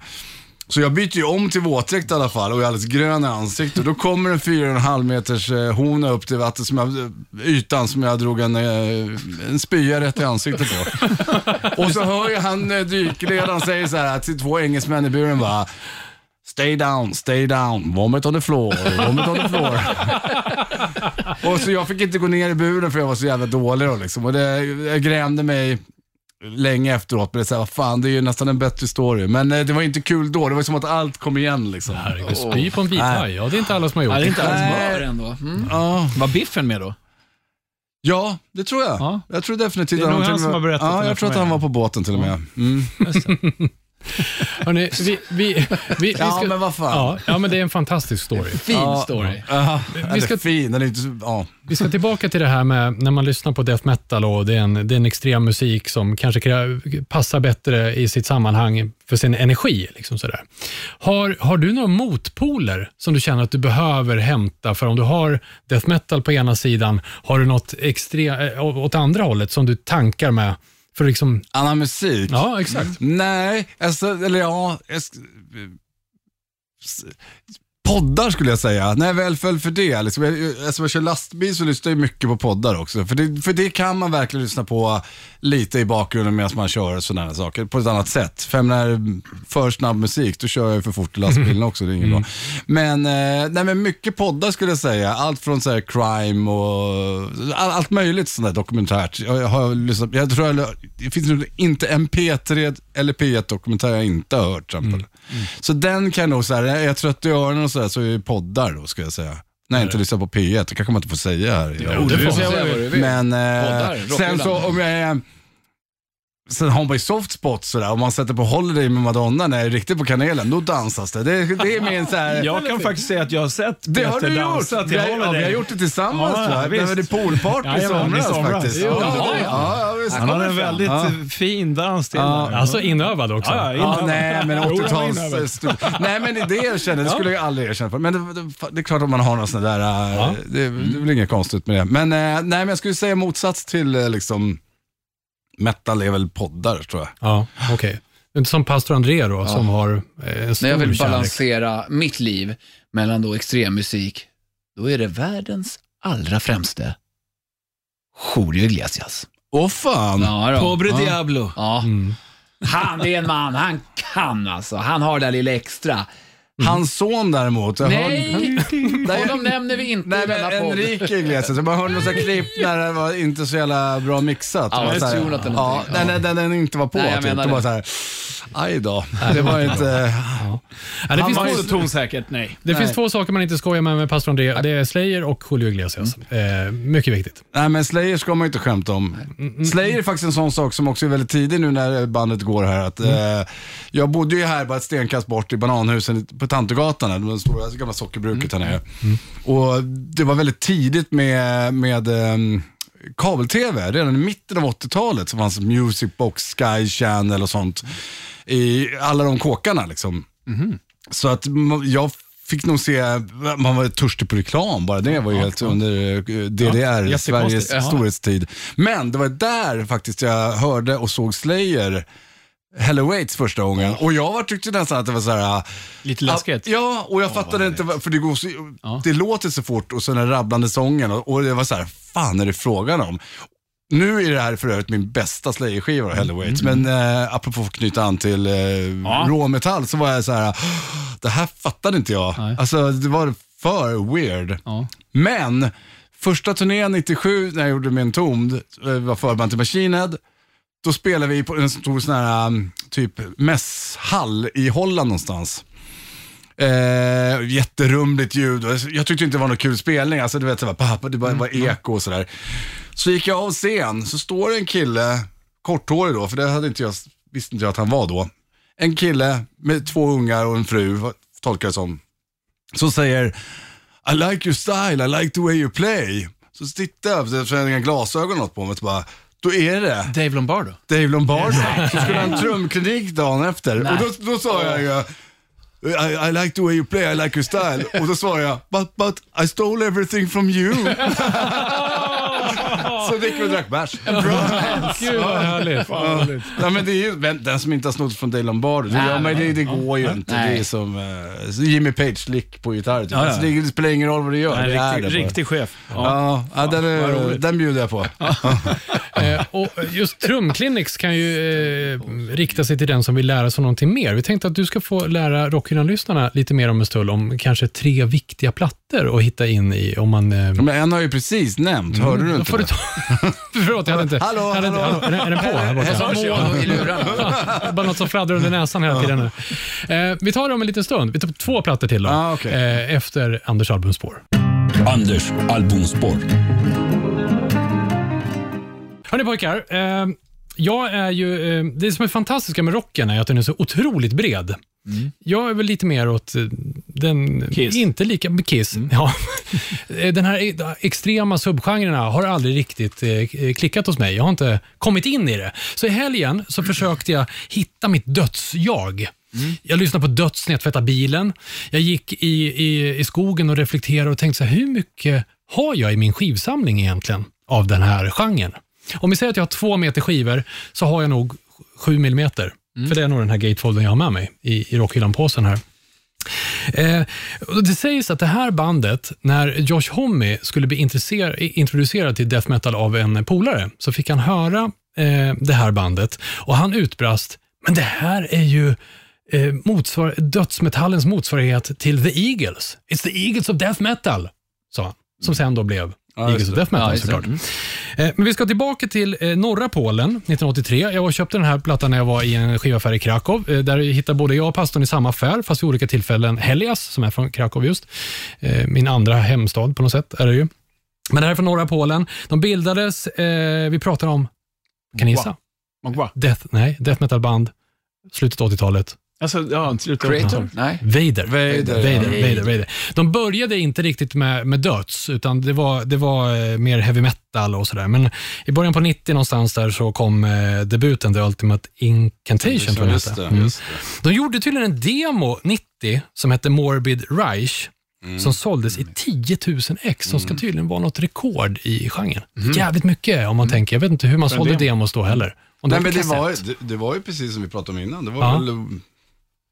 Så jag byter ju om till våtdräkt i alla fall och är alldeles grön i ansiktet. Då kommer en 4,5 meters eh, hona upp till vattnet, som jag, ytan som jag drog en, eh, en spya rätt i ansiktet på. och så hör jag han eh, dykledaren säga så här till två engelsmän i buren bara Stay down, stay down, vomit on the floor, vomit on the floor. och så jag fick inte gå ner i buren för jag var så jävla dålig då liksom. Och det, jag grämde mig länge efteråt, men det är så här, vad fan, det är ju nästan en bättre story. Men eh, det var inte kul då, det var som att allt kom igen liksom. Herregud, spy på en vithaj. Ja, det är inte alla som har gjort Ja, det är det. inte alls bra. Smör ändå. Mm. Ja, Var Biffen med då? ja, det tror jag. Ja. Jag tror definitivt Det är att nog till han och som med- har berättat det Ja, här jag för tror att mig. han var på båten till och med. Mm. Hörrni, vi, vi, vi, Ja, ska, men vad fan. Ja, ja, men det är en fantastisk story. Fin story. Ja, Vi ska- fin, inte ja. Vi ska tillbaka till det här med när man lyssnar på death metal och det är en, det är en extrem musik som kanske passar bättre i sitt sammanhang för sin energi. Liksom sådär. Har, har du några motpoler som du känner att du behöver hämta? För om du har death metal på ena sidan, har du något extre, äh, åt andra hållet som du tankar med? För liksom, Annan musik? ja, exakt. Nej, alltså, eller ja. Jag, poddar skulle jag säga, när jag väl föll för det. Liksom, jag, alltså, jag kör lastbil så lyssnar jag mycket på poddar också. För det, för det kan man verkligen lyssna på lite i bakgrunden medan man kör sådana saker på ett annat sätt. För menar, för snabb musik, då kör jag för fort i lastbilen också. Det är inget bra. Men, eh, nej, men mycket poddar skulle jag säga. Allt från så här, crime och all, allt möjligt sånt där dokumentärt. Jag, jag, har lyssnat, jag tror jag, det finns nog inte en P3 eller P1 dokumentär jag inte har hört till exempel. Så den kan jag nog, så här, jag är trött i öronen sådär, så är det poddar då ska jag säga. Jag inte lyssnar på P1, det kanske man inte får säga här. Jo, det får man Säga vad du vill. Men Poddar, eh, rockhyllan. sen så om jag är Sen har man ju soft spots sådär, om man sätter på Holiday med Madonna när jag är riktigt på kanelen, då dansas det. Det, det är min så här, Jag kan faktiskt säga att jag har sett det har du gjort! Vi har, ja, vi har gjort det tillsammans Ja, tror jag. visst. Det var det poolparty Jajamän, i somras, somras. faktiskt. Jo, ja, det var det. ja, ja, visst. Han hade en väldigt Ja. fin dans till Ja. Alltså inövad också. Ja, ja, Ja, innan- nej, men Jo, det var 80-tals... inövat. stu- nej, men det erkänner det skulle jag aldrig erkänna för. Men det, det, det är klart att man har någon sån där... Ja. Det, det är väl inget konstigt med det. Men, äh, nej, men jag skulle säga motsats till liksom... Metal är väl poddar, tror jag. Ja, okej. Inte som pastor André då, som har eh, en stor När jag vill kärlek. balansera mitt liv mellan då extremmusik, då är det världens allra främste Julio Iglesias. Åh fan! Ja. Pobre ja. Diablo. Ja. Mm. Han är en man, han kan alltså. Han har det där lilla extra. Hans son däremot. Jag Nej, honom nämner vi inte Nej, i denna men podd. Enrique Iglesias. Jag bara hörde några klipp när det var inte så jävla bra mixat. Ja, var det så här- är ja, någonting. när, Ja. när, när den inte var på. Nej, jag typ. menar Det så här, aj då. Det var inte... Ja, det Han finns, var två, inte tonsäkert, nej. det Nej. finns två saker man inte skojar med med pastor André. Det är Slayer och Julio Iglesias. Eh, mycket viktigt. Nej, men Slayer ska man ju inte skämta om. Slayer är faktiskt en sån sak som också är väldigt tidig nu när bandet går här. Att, eh, jag bodde ju här bara ett stenkast bort i Bananhusen på Tantegatan, här, det stora gamla sockerbruket här nere. Och det var väldigt tidigt med, med ehm, kabel-tv. Redan i mitten av 80-talet så fanns Music Box, Sky Channel och sånt i alla de kåkarna. Liksom. Så att jag fick nog se, man var törstig på reklam, bara det var ju helt under eh, DDR, jättekonstigt. Sveriges Ja. storhetstid. Men det var där faktiskt jag hörde och såg Slayer, Hello Waits första gången. Och jag var, tyckte nästan att det var så här. Lite läskigt. Ja, och jag fattade inte, för det, går så, det låter så fort och så den rabblande sången och, och det var så här, fan är det frågan om? Nu är det här för övrigt min bästa Slayer-skiva, Hello Waits, men eh, apropå att knyta an till eh, råmetall så var jag så här, det här fattade inte jag. Nej. Alltså det var för weird. Ja. Men första turnén 97 när jag gjorde min tomd, var förband till Machine Head, då spelade vi på en stor sån här um, typ mässhall i Holland någonstans. Eh, jätterumligt ljud jag tyckte inte det var någon kul spelning. Alltså du vet, det var, pappa, det bara var eko och sådär. Så gick jag av scen, så står det en kille, korthårig då, för det hade inte jag, visste inte jag att han var då. En kille med två ungar och en fru, tolkar det som, som säger I like your style, I like the way you play. Så tittar jag, så jag har inga glasögon något på mig, så bara, då är det Dave Lombardo. Dave Lombardo. Så skulle han trumklinik dagen efter. Och då, då sa jag ju, I, I like the way you play, I like your style. Och då svarade jag, but, but I stole everything from you. så gick vi och drack bärs. Gud vad härligt. Ja, men det är ju den som inte har snott från Dave Lombardo. Det, men det, det går ju inte. Nej. Det är som eh, Jimmy Page-lick på gitarr. Typ. Ja, ja. Alltså, det, det spelar ingen roll vad du gör. Det är riktig, det bara. riktig chef. Ja, ja, den, är, den bjuder jag på. Eh, och just trumclinics kan ju eh, rikta sig till den som vill lära sig någonting mer. Vi tänkte att du ska få lära Rockhyllan-lyssnarna lite mer om en stund om kanske tre viktiga plattor att hitta in i om man... Eh, Men en har jag ju precis nämnt, hörde du då inte får du det? ta... Förlåt, jag hade inte... Hallå, jag hade inte hallå. Är, den, är den på här borta? Mono i lurarna. Bara något som fladdrar under näsan hela tiden. nu. Eh, vi tar det om en liten stund. Vi tar två plattor till då. Ah, okej. eh, efter Anders albumspår. Anders albumspår. Hörni pojkar, eh, jag är ju, eh, det som är fantastiska med rocken är att den är så otroligt bred. Jag är väl lite mer åt eh, den, Kiss. inte lika med Kiss. Ja. Eh, den här extrema subgenrerna har aldrig riktigt eh, klickat hos mig. Jag har inte kommit in i det. Så i helgen så försökte jag hitta mitt dödsjag. Jag lyssnade på dödsnät, tvätta bilen. Jag gick i, i, i skogen och reflekterade och tänkte så här, hur mycket har jag i min skivsamling egentligen av den här genren? Om vi säger att jag har två meter skivor så har jag nog sju millimeter. För det är nog den här gatefolden jag har med mig i, i rockhyllan-påsen här. Eh, det sägs att det här bandet, när Josh Homme skulle bli introducerad till death metal av en polare, så fick han höra eh, det här bandet och han utbrast, men det här är ju eh, motsvar- dödsmetallens motsvarighet till The Eagles. It's the Eagles of death metal, sa han. Som sen då blev Ja, Eagles of death metal Ja, såklart. Eh, Men vi ska tillbaka till eh, norra Polen 1983. Jag köpte den här plattan när jag var i en skivaffär i Krakow. Eh, Där hittade både jag och pastorn i samma affär, fast vid olika tillfällen. Helias, som är från Krakow just. Min andra hemstad på något sätt är det ju. Men det här är från norra Polen. De bildades, eh, vi pratar om, kan ni gissa? Death, nej, death metal band, slutet av 80-talet. Alltså, ja, slutet. Creator? Nej. Vader. Vader, Vader, ja. Vader, Vader. De började inte riktigt med, med döds, utan det var, det var eh, mer heavy metal och sådär. Men i början på 90 någonstans där så kom eh, debuten The Ultimate Incantation, tror jag Just det. Mm. just det. De gjorde tydligen en demo 90 som hette Morbid Reich, Mm. som såldes i 10 000 ex, som ska tydligen vara något rekord i genren. Jävligt mycket om man tänker. Jag vet inte hur man sålde demo. demos då heller. Nej, men det var, det, det var ju precis som vi pratade om innan. Det var Ja. väl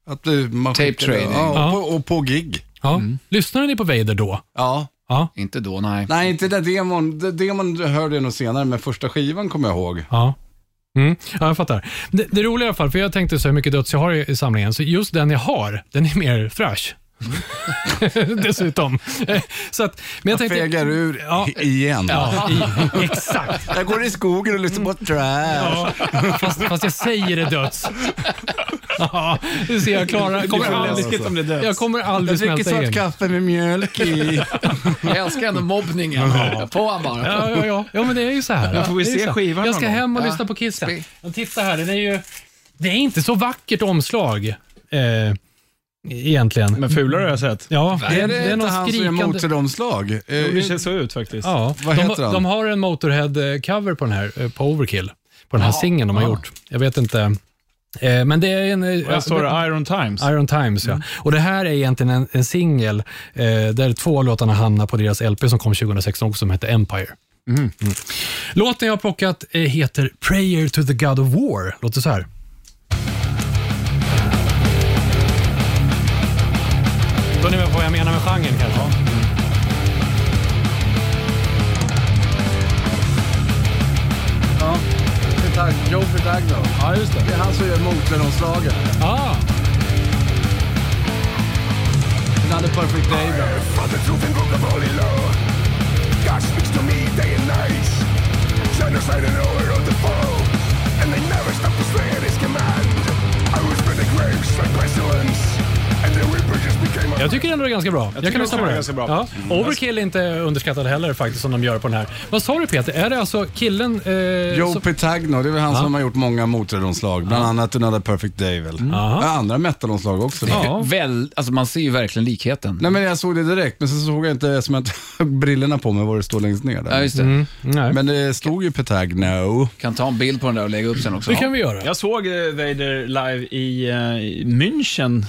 att det, man Tape skickade- trading. Ja, Ja. och, på, och på gig. Ja. Lyssnade ni på Vader då? Ja. Ja. Inte då, nej. Nej, inte den demon. Den demon hörde jag nog senare, men första skivan kommer jag ihåg. Ja. Mm, ja, jag fattar. Det, det roliga i alla fall, för jag tänkte så hur mycket döds jag har i, i samlingen, så just den jag har, den är mer thrash. Dessutom. Eh, så att, men jag Jag tänkte... fegar ur Ja. igen. Ja, i, exakt. Jag går i skogen och lyssnar på trash. Ja, fast, fast jag säger det döds. Ja, du ser, jag klarar... Jag kommer aldrig, om det döds. jag kommer Jag aldrig dricker smälta svart kaffe med mjölk i. Jag älskar ändå mobbningen. På han bara. Ja, ja, ja. ja, men det är ju så här. Ja, får vi se skivan Jag ska hem och Ja. lyssna på Kiss titta här, den är ju... Det är inte så vackert omslag, eh, egentligen. Men fulare har jag sett. Ja, det, Är det det är inte han som gör skrikande... motoromslag? Eh, Jo, Det ser så ut faktiskt. Ja, Vad de, heter han? de har en Motorhead-cover på den här, eh, på Overkill. På den här singeln de har gjort. Jag vet inte. Eh, men det är en... eh, Där står det Iron Times. Iron Times, ja. Och det här är egentligen en, en singel eh, där två av låtarna hamnar på deras LP som kom 2016 också, som heter Empire. Mm. Låten jag har plockat eh, heter Prayer to the God of War. Låter så här. Då ni med vad jag menar med genren kanske? Joe Petagno. Ja, just det. Det är han som gör motoromslagen. Ah, Another perfect day. bro. From the truth and book of holy law God speaks to me day and night Genocide and over of the foe And they never stop to slay at his command I was for the graves like pestilence Jag tycker ändå det är ganska bra. Jag, tycker kan lyssna på det ganska bra. Ja. Overkill är inte underskattad heller faktiskt som de gör på den här. Vad sa du Peter? Är det alltså killen... Eh, Joe som- Petagno, det är väl han som har gjort många motoromslag. Bland annat Another Perfect Day väl. Ja, andra metalomslag också. Ja. Väl, alltså man ser ju verkligen likheten. Nej men jag såg det direkt, men sen så såg jag inte, som jag inte brillorna på mig, vad det står längst ner Ja, där. just det. Mm, nej. Men det stod ju Petagno. Kan ta en bild på den där och lägga upp sen också. det kan vi göra. Jag såg eh, Vader live i eh, München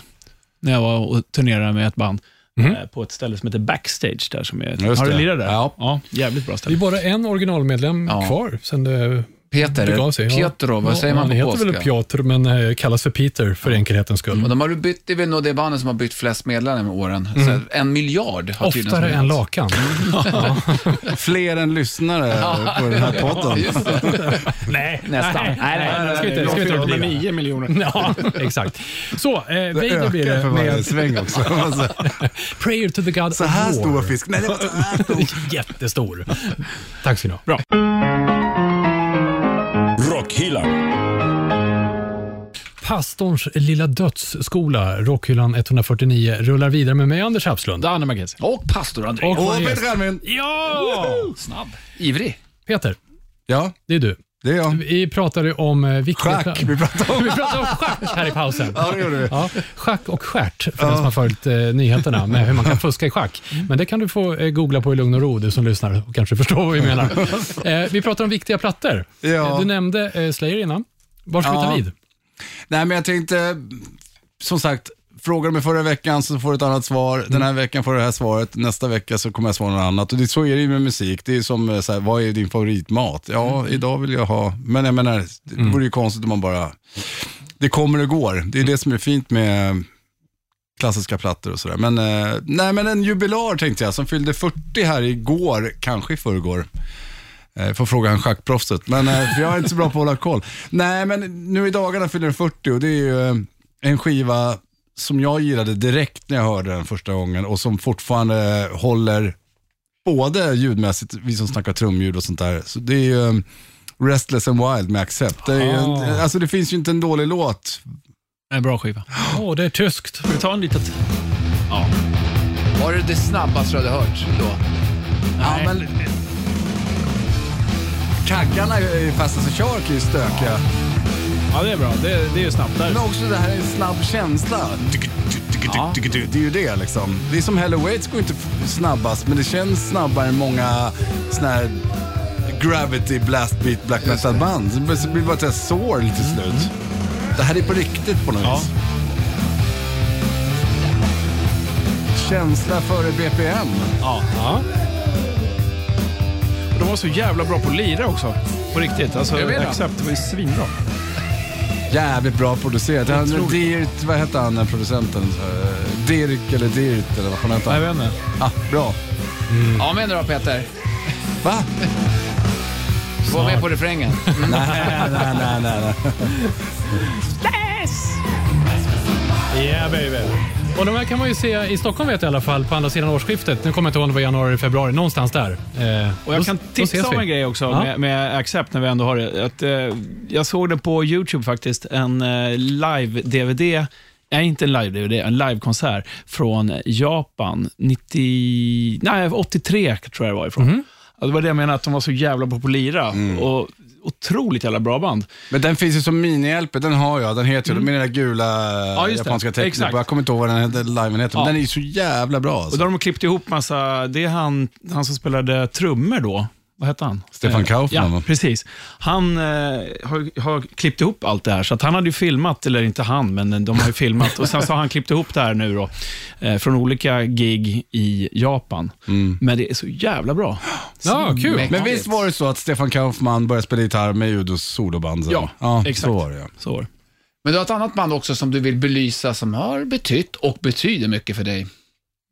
när jag var och turnerade med ett band. eh, På ett ställe som heter Backstage där. Som är, har du det. lirat där? Ja. ja. Jävligt bra Det är ställe. bara en originalmedlem Ja. kvar sen det Peter, begav sig. Ja. Pietro, vad Ja, säger man Han på heter polska? väl Piotr, men eh, kallas för Peter för enkelhetens skull. Och de har bytt, det är väl nog det bandet som har bytt flest medlemmar med åren. Så här, en miljard har tydligen Oftare än lakan. Fler än lyssnare på den här podden. nej, Nästan. Nej, nej, nej, ska vi inte, ska vi inte överdriva. 9 miljoner. Ja, exakt. Så, eh, Vader blir det för varje med sväng också. Prayer to the God Så of här War. stor fisk. Nej, det var så här stor. Jättestor. Tack ska ni ha. Bra. Pastorns lilla dödsskola, Rockhyllan 149, rullar vidare med mig, Anders Hapslund. Danne Mackenzie. Och pastor André. Och vår gäst. Peter Almin. Ja! Snabb. Ivrig. Peter, Ja, det är du. det är jag. Vi pratade om eh, viktiga... Schack, vi pratade om. Vi pratade om schack här i pausen. Ja, det gjorde vi. Ja, schack och stjärt, för den som har följt eh, nyheterna med hur man kan fuska i schack. Men det kan du få eh, googla på i lugn och ro, du som lyssnar och kanske förstår vad vi menar. Eh, vi pratar om viktiga plattor. Ja. Eh, Du nämnde eh, Slayer innan. Var ska vi ta Ja. vid? Nej, men jag tänkte, som sagt, frågar du mig förra veckan så får du ett annat svar. Den här veckan får du det här svaret. Nästa vecka så kommer jag svara något annat. Och det, så är det ju med musik. Det är som, eh, så här, vad är din favoritmat? Ja, idag vill jag ha, men jag menar, det vore ju konstigt om man bara, det kommer och går. Det är det som är fint med klassiska plattor och sådär. Men, eh, nej, men en jubilar tänkte jag, som fyllde 40 här igår, kanske i förrgår. Eh, får fråga han schackproffset, men eh, för jag är inte så bra på att hålla koll. Nej, men nu i dagarna fyller den 40 och det är ju eh, en skiva som jag gillade direkt när jag hörde den första gången och som fortfarande håller både ljudmässigt, vi som snackar trumljud och sånt där. Så det är ju Restless and Wild med Accept. Det, är ju en, Ah. alltså det finns ju inte en dålig låt. En bra skiva. Åh, det är tyskt. Ska vi ta en litet... Var det det snabbaste du hade hört då? Ja, men... Kaggarna i Fastest and Shark är ju stökiga. Ja, det är bra. Det, det är ju snabbt där. Men också det här är en snabb känsla. Ja. Det är ju det liksom. Det är som Hello Waits går inte snabbast, men det känns snabbare än många såna här gravity blast beat black metal band. Det blir- bara ett sår till slut. Det här är på riktigt på något Ja. vis. Känsla före BPM. Ja. Ja. Och de var så jävla bra på att lira också. På riktigt. Alltså, Jag vet det. Accept var ju svinbra. Jävligt bra producerat. Han, Dirt, vad hette han den producenten? Eh, Dirk eller Dirt eller vad fan hette Jag han? vet inte. Ah, bra. Ja, men då Peter. Va? Var med på refrängen. nej, nej, nej, nej. nej. Yeah baby. Och de här kan man ju se i Stockholm vet jag i alla fall på andra sidan årsskiftet. Nu kommer jag inte ihåg om det var januari, februari, någonstans där. Eh, Och jag då- kan tipsa om en grej också Ja. med, med Accept när vi ändå har det. Att, eh, jag såg det på YouTube faktiskt, en eh, live-DVD. Nej, inte en live-DVD, en livekonsert från Japan. 90, nej, 83 tror jag det var ifrån. Ja, det var det jag menade, att de var så jävla på att lira. Och otroligt jävla bra band. Men den finns ju som mini-LP, den har jag. Den heter ju, med den där gula Ja, japanska tecknet. Jag kommer inte ihåg vad den heter, liven heter, men Ja. den är ju så jävla bra. Och Alltså. då har de klippt ihop massa, det är han, han som spelade trummor då. Vad hette han? Stefan Eh, Kaufman, Ja, precis. Han eh, har, har klippt ihop allt det här, så att han hade ju filmat, eller inte han, men de har ju filmat. Och sen så har han klippt ihop det här nu då, eh, från olika gig i Japan. Men det är så jävla bra. Ja, kul. Mäktigt. Men visst var det så att Stefan Kaufman började spela gitarr med Udos soloband? Ja, ja exakt. så var det ja. Så var det. Men du har ett annat band också som du vill belysa som har betytt och betyder mycket för dig.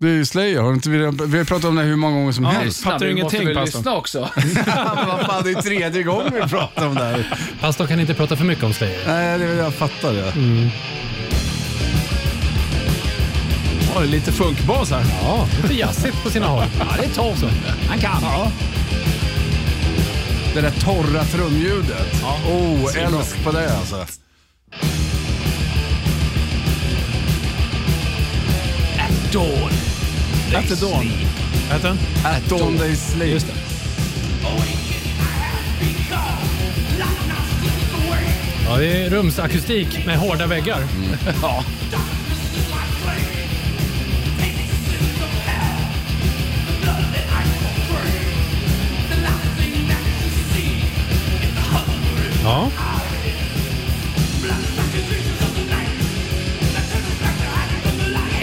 Det är ju Slayer, har inte vi, vi har pratat om det hur många gånger som Ja. helst. Fattar du ingenting, måste väl pastorn. lyssna också? Men vad fan, det är tredje gången vi pratar om det här. Pastorn kan inte prata för mycket om Slayer. Nej, det, jag fattar det. Ja, det är lite funkbas här. Ja, lite jazzigt på sina håll. Ja, det är Tom. Han kan. Det där torra trumljudet. oh, älsk på det alltså. Dawn. After Dawn. Vad heter den? At Dawn They Sleep. Just det. Ja, det är rumsakustik med hårda väggar. Ja. Ja.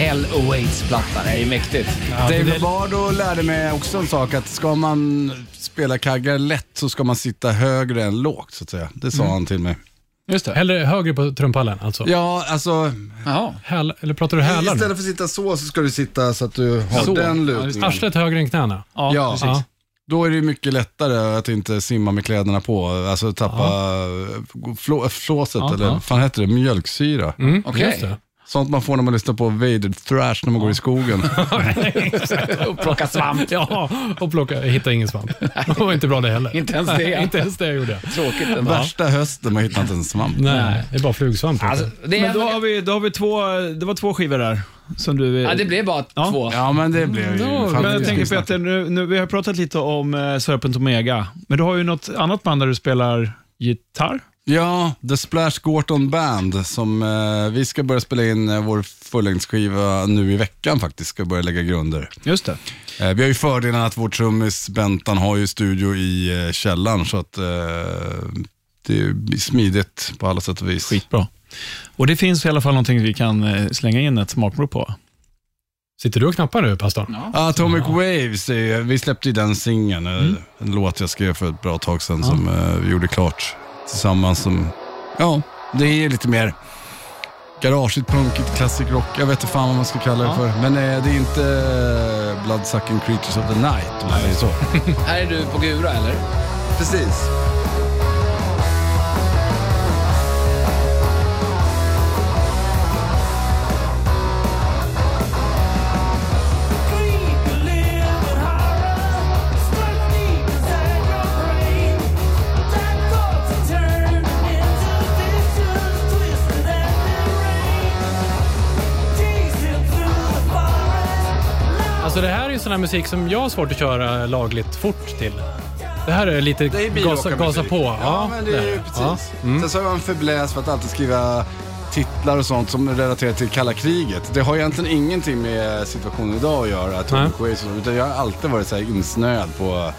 Hell Awaits-plattan är ju mäktigt. Dave det- Lombardo lärde mig också en sak, att ska man spela kaggar lätt så ska man sitta högre än lågt, så att säga. Det sa han till mig. Just det. Hellre högre på trumpallen alltså. Ja, alltså, Jaha. Häl, eller pratar du hälar nu? istället för att sitta så, så ska du sitta så att du har Så. den Ja, lutningen. Arslet högre än knäna. Ja, Ja. precis. Ja. Då är det mycket lättare att inte simma med kläderna på, alltså tappa flå, flåset, Ja, eller ja. vad fan heter det, mjölksyra. Mm, Okej. Sånt man får när man lyssnar på Vader Thrash när man går i skogen. Och plocka svamp. Ja, och plocka, jag hittade ingen svamp. Det var inte bra det heller. Inte ens det. inte ens det jag gjorde. Tråkigt ändå. Värsta hösten, man hittar inte en svamp. Nej, det är bara flugsvamp. Alltså, det, är, Men då har vi, då har vi två, det var två skivor där. Som du, ja, det blev bara Ja. två. Ja, men det blev ju... Då- fan, men jag tänker Peter, nu, nu, vi har pratat lite om eh, Serpent Omega, men du har ju något annat band där du spelar gitarr. Ja, The Splash Gorton Band som eh, vi ska börja spela in eh, vår fullängdsskiva nu i veckan faktiskt, ska börja lägga grunder. Just det. Eh, vi har ju fördelen att vår trummis Bentan har ju studio i eh, källaren så att eh, det är smidigt på alla sätt och vis. Skitbra. Och det finns i alla fall någonting vi kan eh, slänga in ett smakprov på. Sitter du och knappar nu, pastorn? Ja. Atomic Waves, är, ju- vi släppte ju den singeln, eh, en låt jag skrev för ett bra tag sedan som eh, vi gjorde klart tillsammans. Som, ja, det är lite mer garageigt, punkigt, classic rock. Jag vet inte fan vad man ska kalla det för. Men eh, det är inte eh, Bloodsucking Creatures of the Night om man säger så. Här är du på Gura, eller? Precis. Sån här musik som jag har svårt att köra lagligt fort till. Det här är lite Det är gasa, gasa på. Ja, men det är ju precis. Ja. Mm. Sen så har jag en fäbless för att alltid skriva titlar och sånt som relaterar till kalla kriget. Det har egentligen ingenting med situationen idag att göra, så, utan jag har alltid varit så här insnöad på,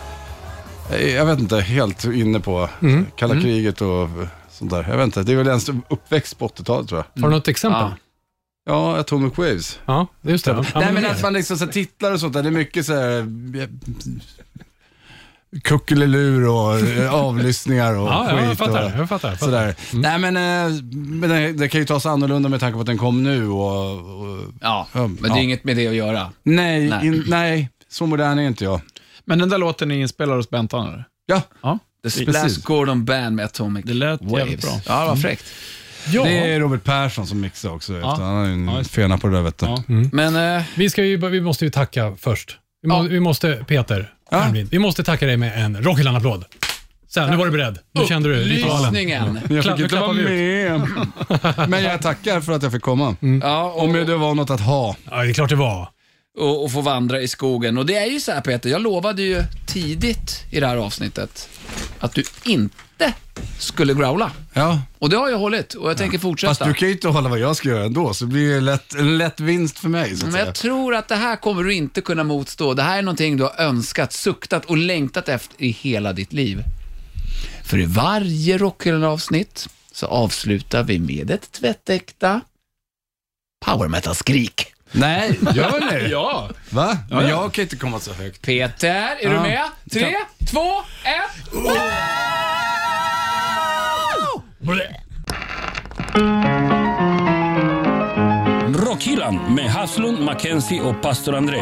eh, jag vet inte, helt inne på Mm. kalla kriget och sånt där. Jag vet inte, det är väl ens uppväxt på 80-talet tror jag. Har du något exempel? Ja. Ja, Atomic Waves. Ja, just det. Ja, Nej men att man liksom så här, titlar och sånt där, det är mycket så här kuckelelur och eh, avlyssningar och Ja, ja, skit. jag fattar. och, Jag fattar. Jag fattar. Sådär. Nej men, eh, men det, det kan ju tas annorlunda med tanke på att den kom nu och... och Ja, Ja, men det ja. är inget med det att göra. nej, Nej. In, nej, så modern är inte jag. Men den där låten är inspelad hos Bentan? Ja, Ja. The Precis. Splash Gordon Band med Atomic Det lät Waves. jävligt bra. Ja, vad fräckt. Ja, det är Robert Persson som mixar också. Ja. Han har ju en Ja, just fena på det där vet du. Ja. Men eh, vi, ska ju, vi måste ju tacka först. Vi, må, Ja. vi måste, Peter, Ja. Almlid, vi måste tacka dig med en Rockyland-applåd. Så, nu var du beredd. Nu kände du ritualen. Lysningen. Jag Klapp- fick inte klappar vara med. Men jag tackar för att jag fick komma. Ja, och, Om det var något att ha. Ja, det är klart det var. Och, och få vandra i skogen. Och det är ju så här Peter, jag lovade ju tidigt i det här avsnittet att du inte skulle growla. Ja. Och det har jag hållit och jag tänker fortsätta. Fast du kan ju inte hålla vad jag ska göra ändå, så det blir ju lätt, en lätt vinst för mig. Så att Men säga. jag tror att det här kommer du inte kunna motstå. Det här är någonting du har önskat, suktat och längtat efter i hela ditt liv. För i varje Rockhyllan-avsnitt så avslutar vi med ett tvättäkta power metal-skrik. Nej, gör ni? Ja. Va? Men jag kan inte komma så högt. Peter, är du Ja. med? Tre, två, ett. Rockhyllan med Haslund, Mackenzie och pastor André.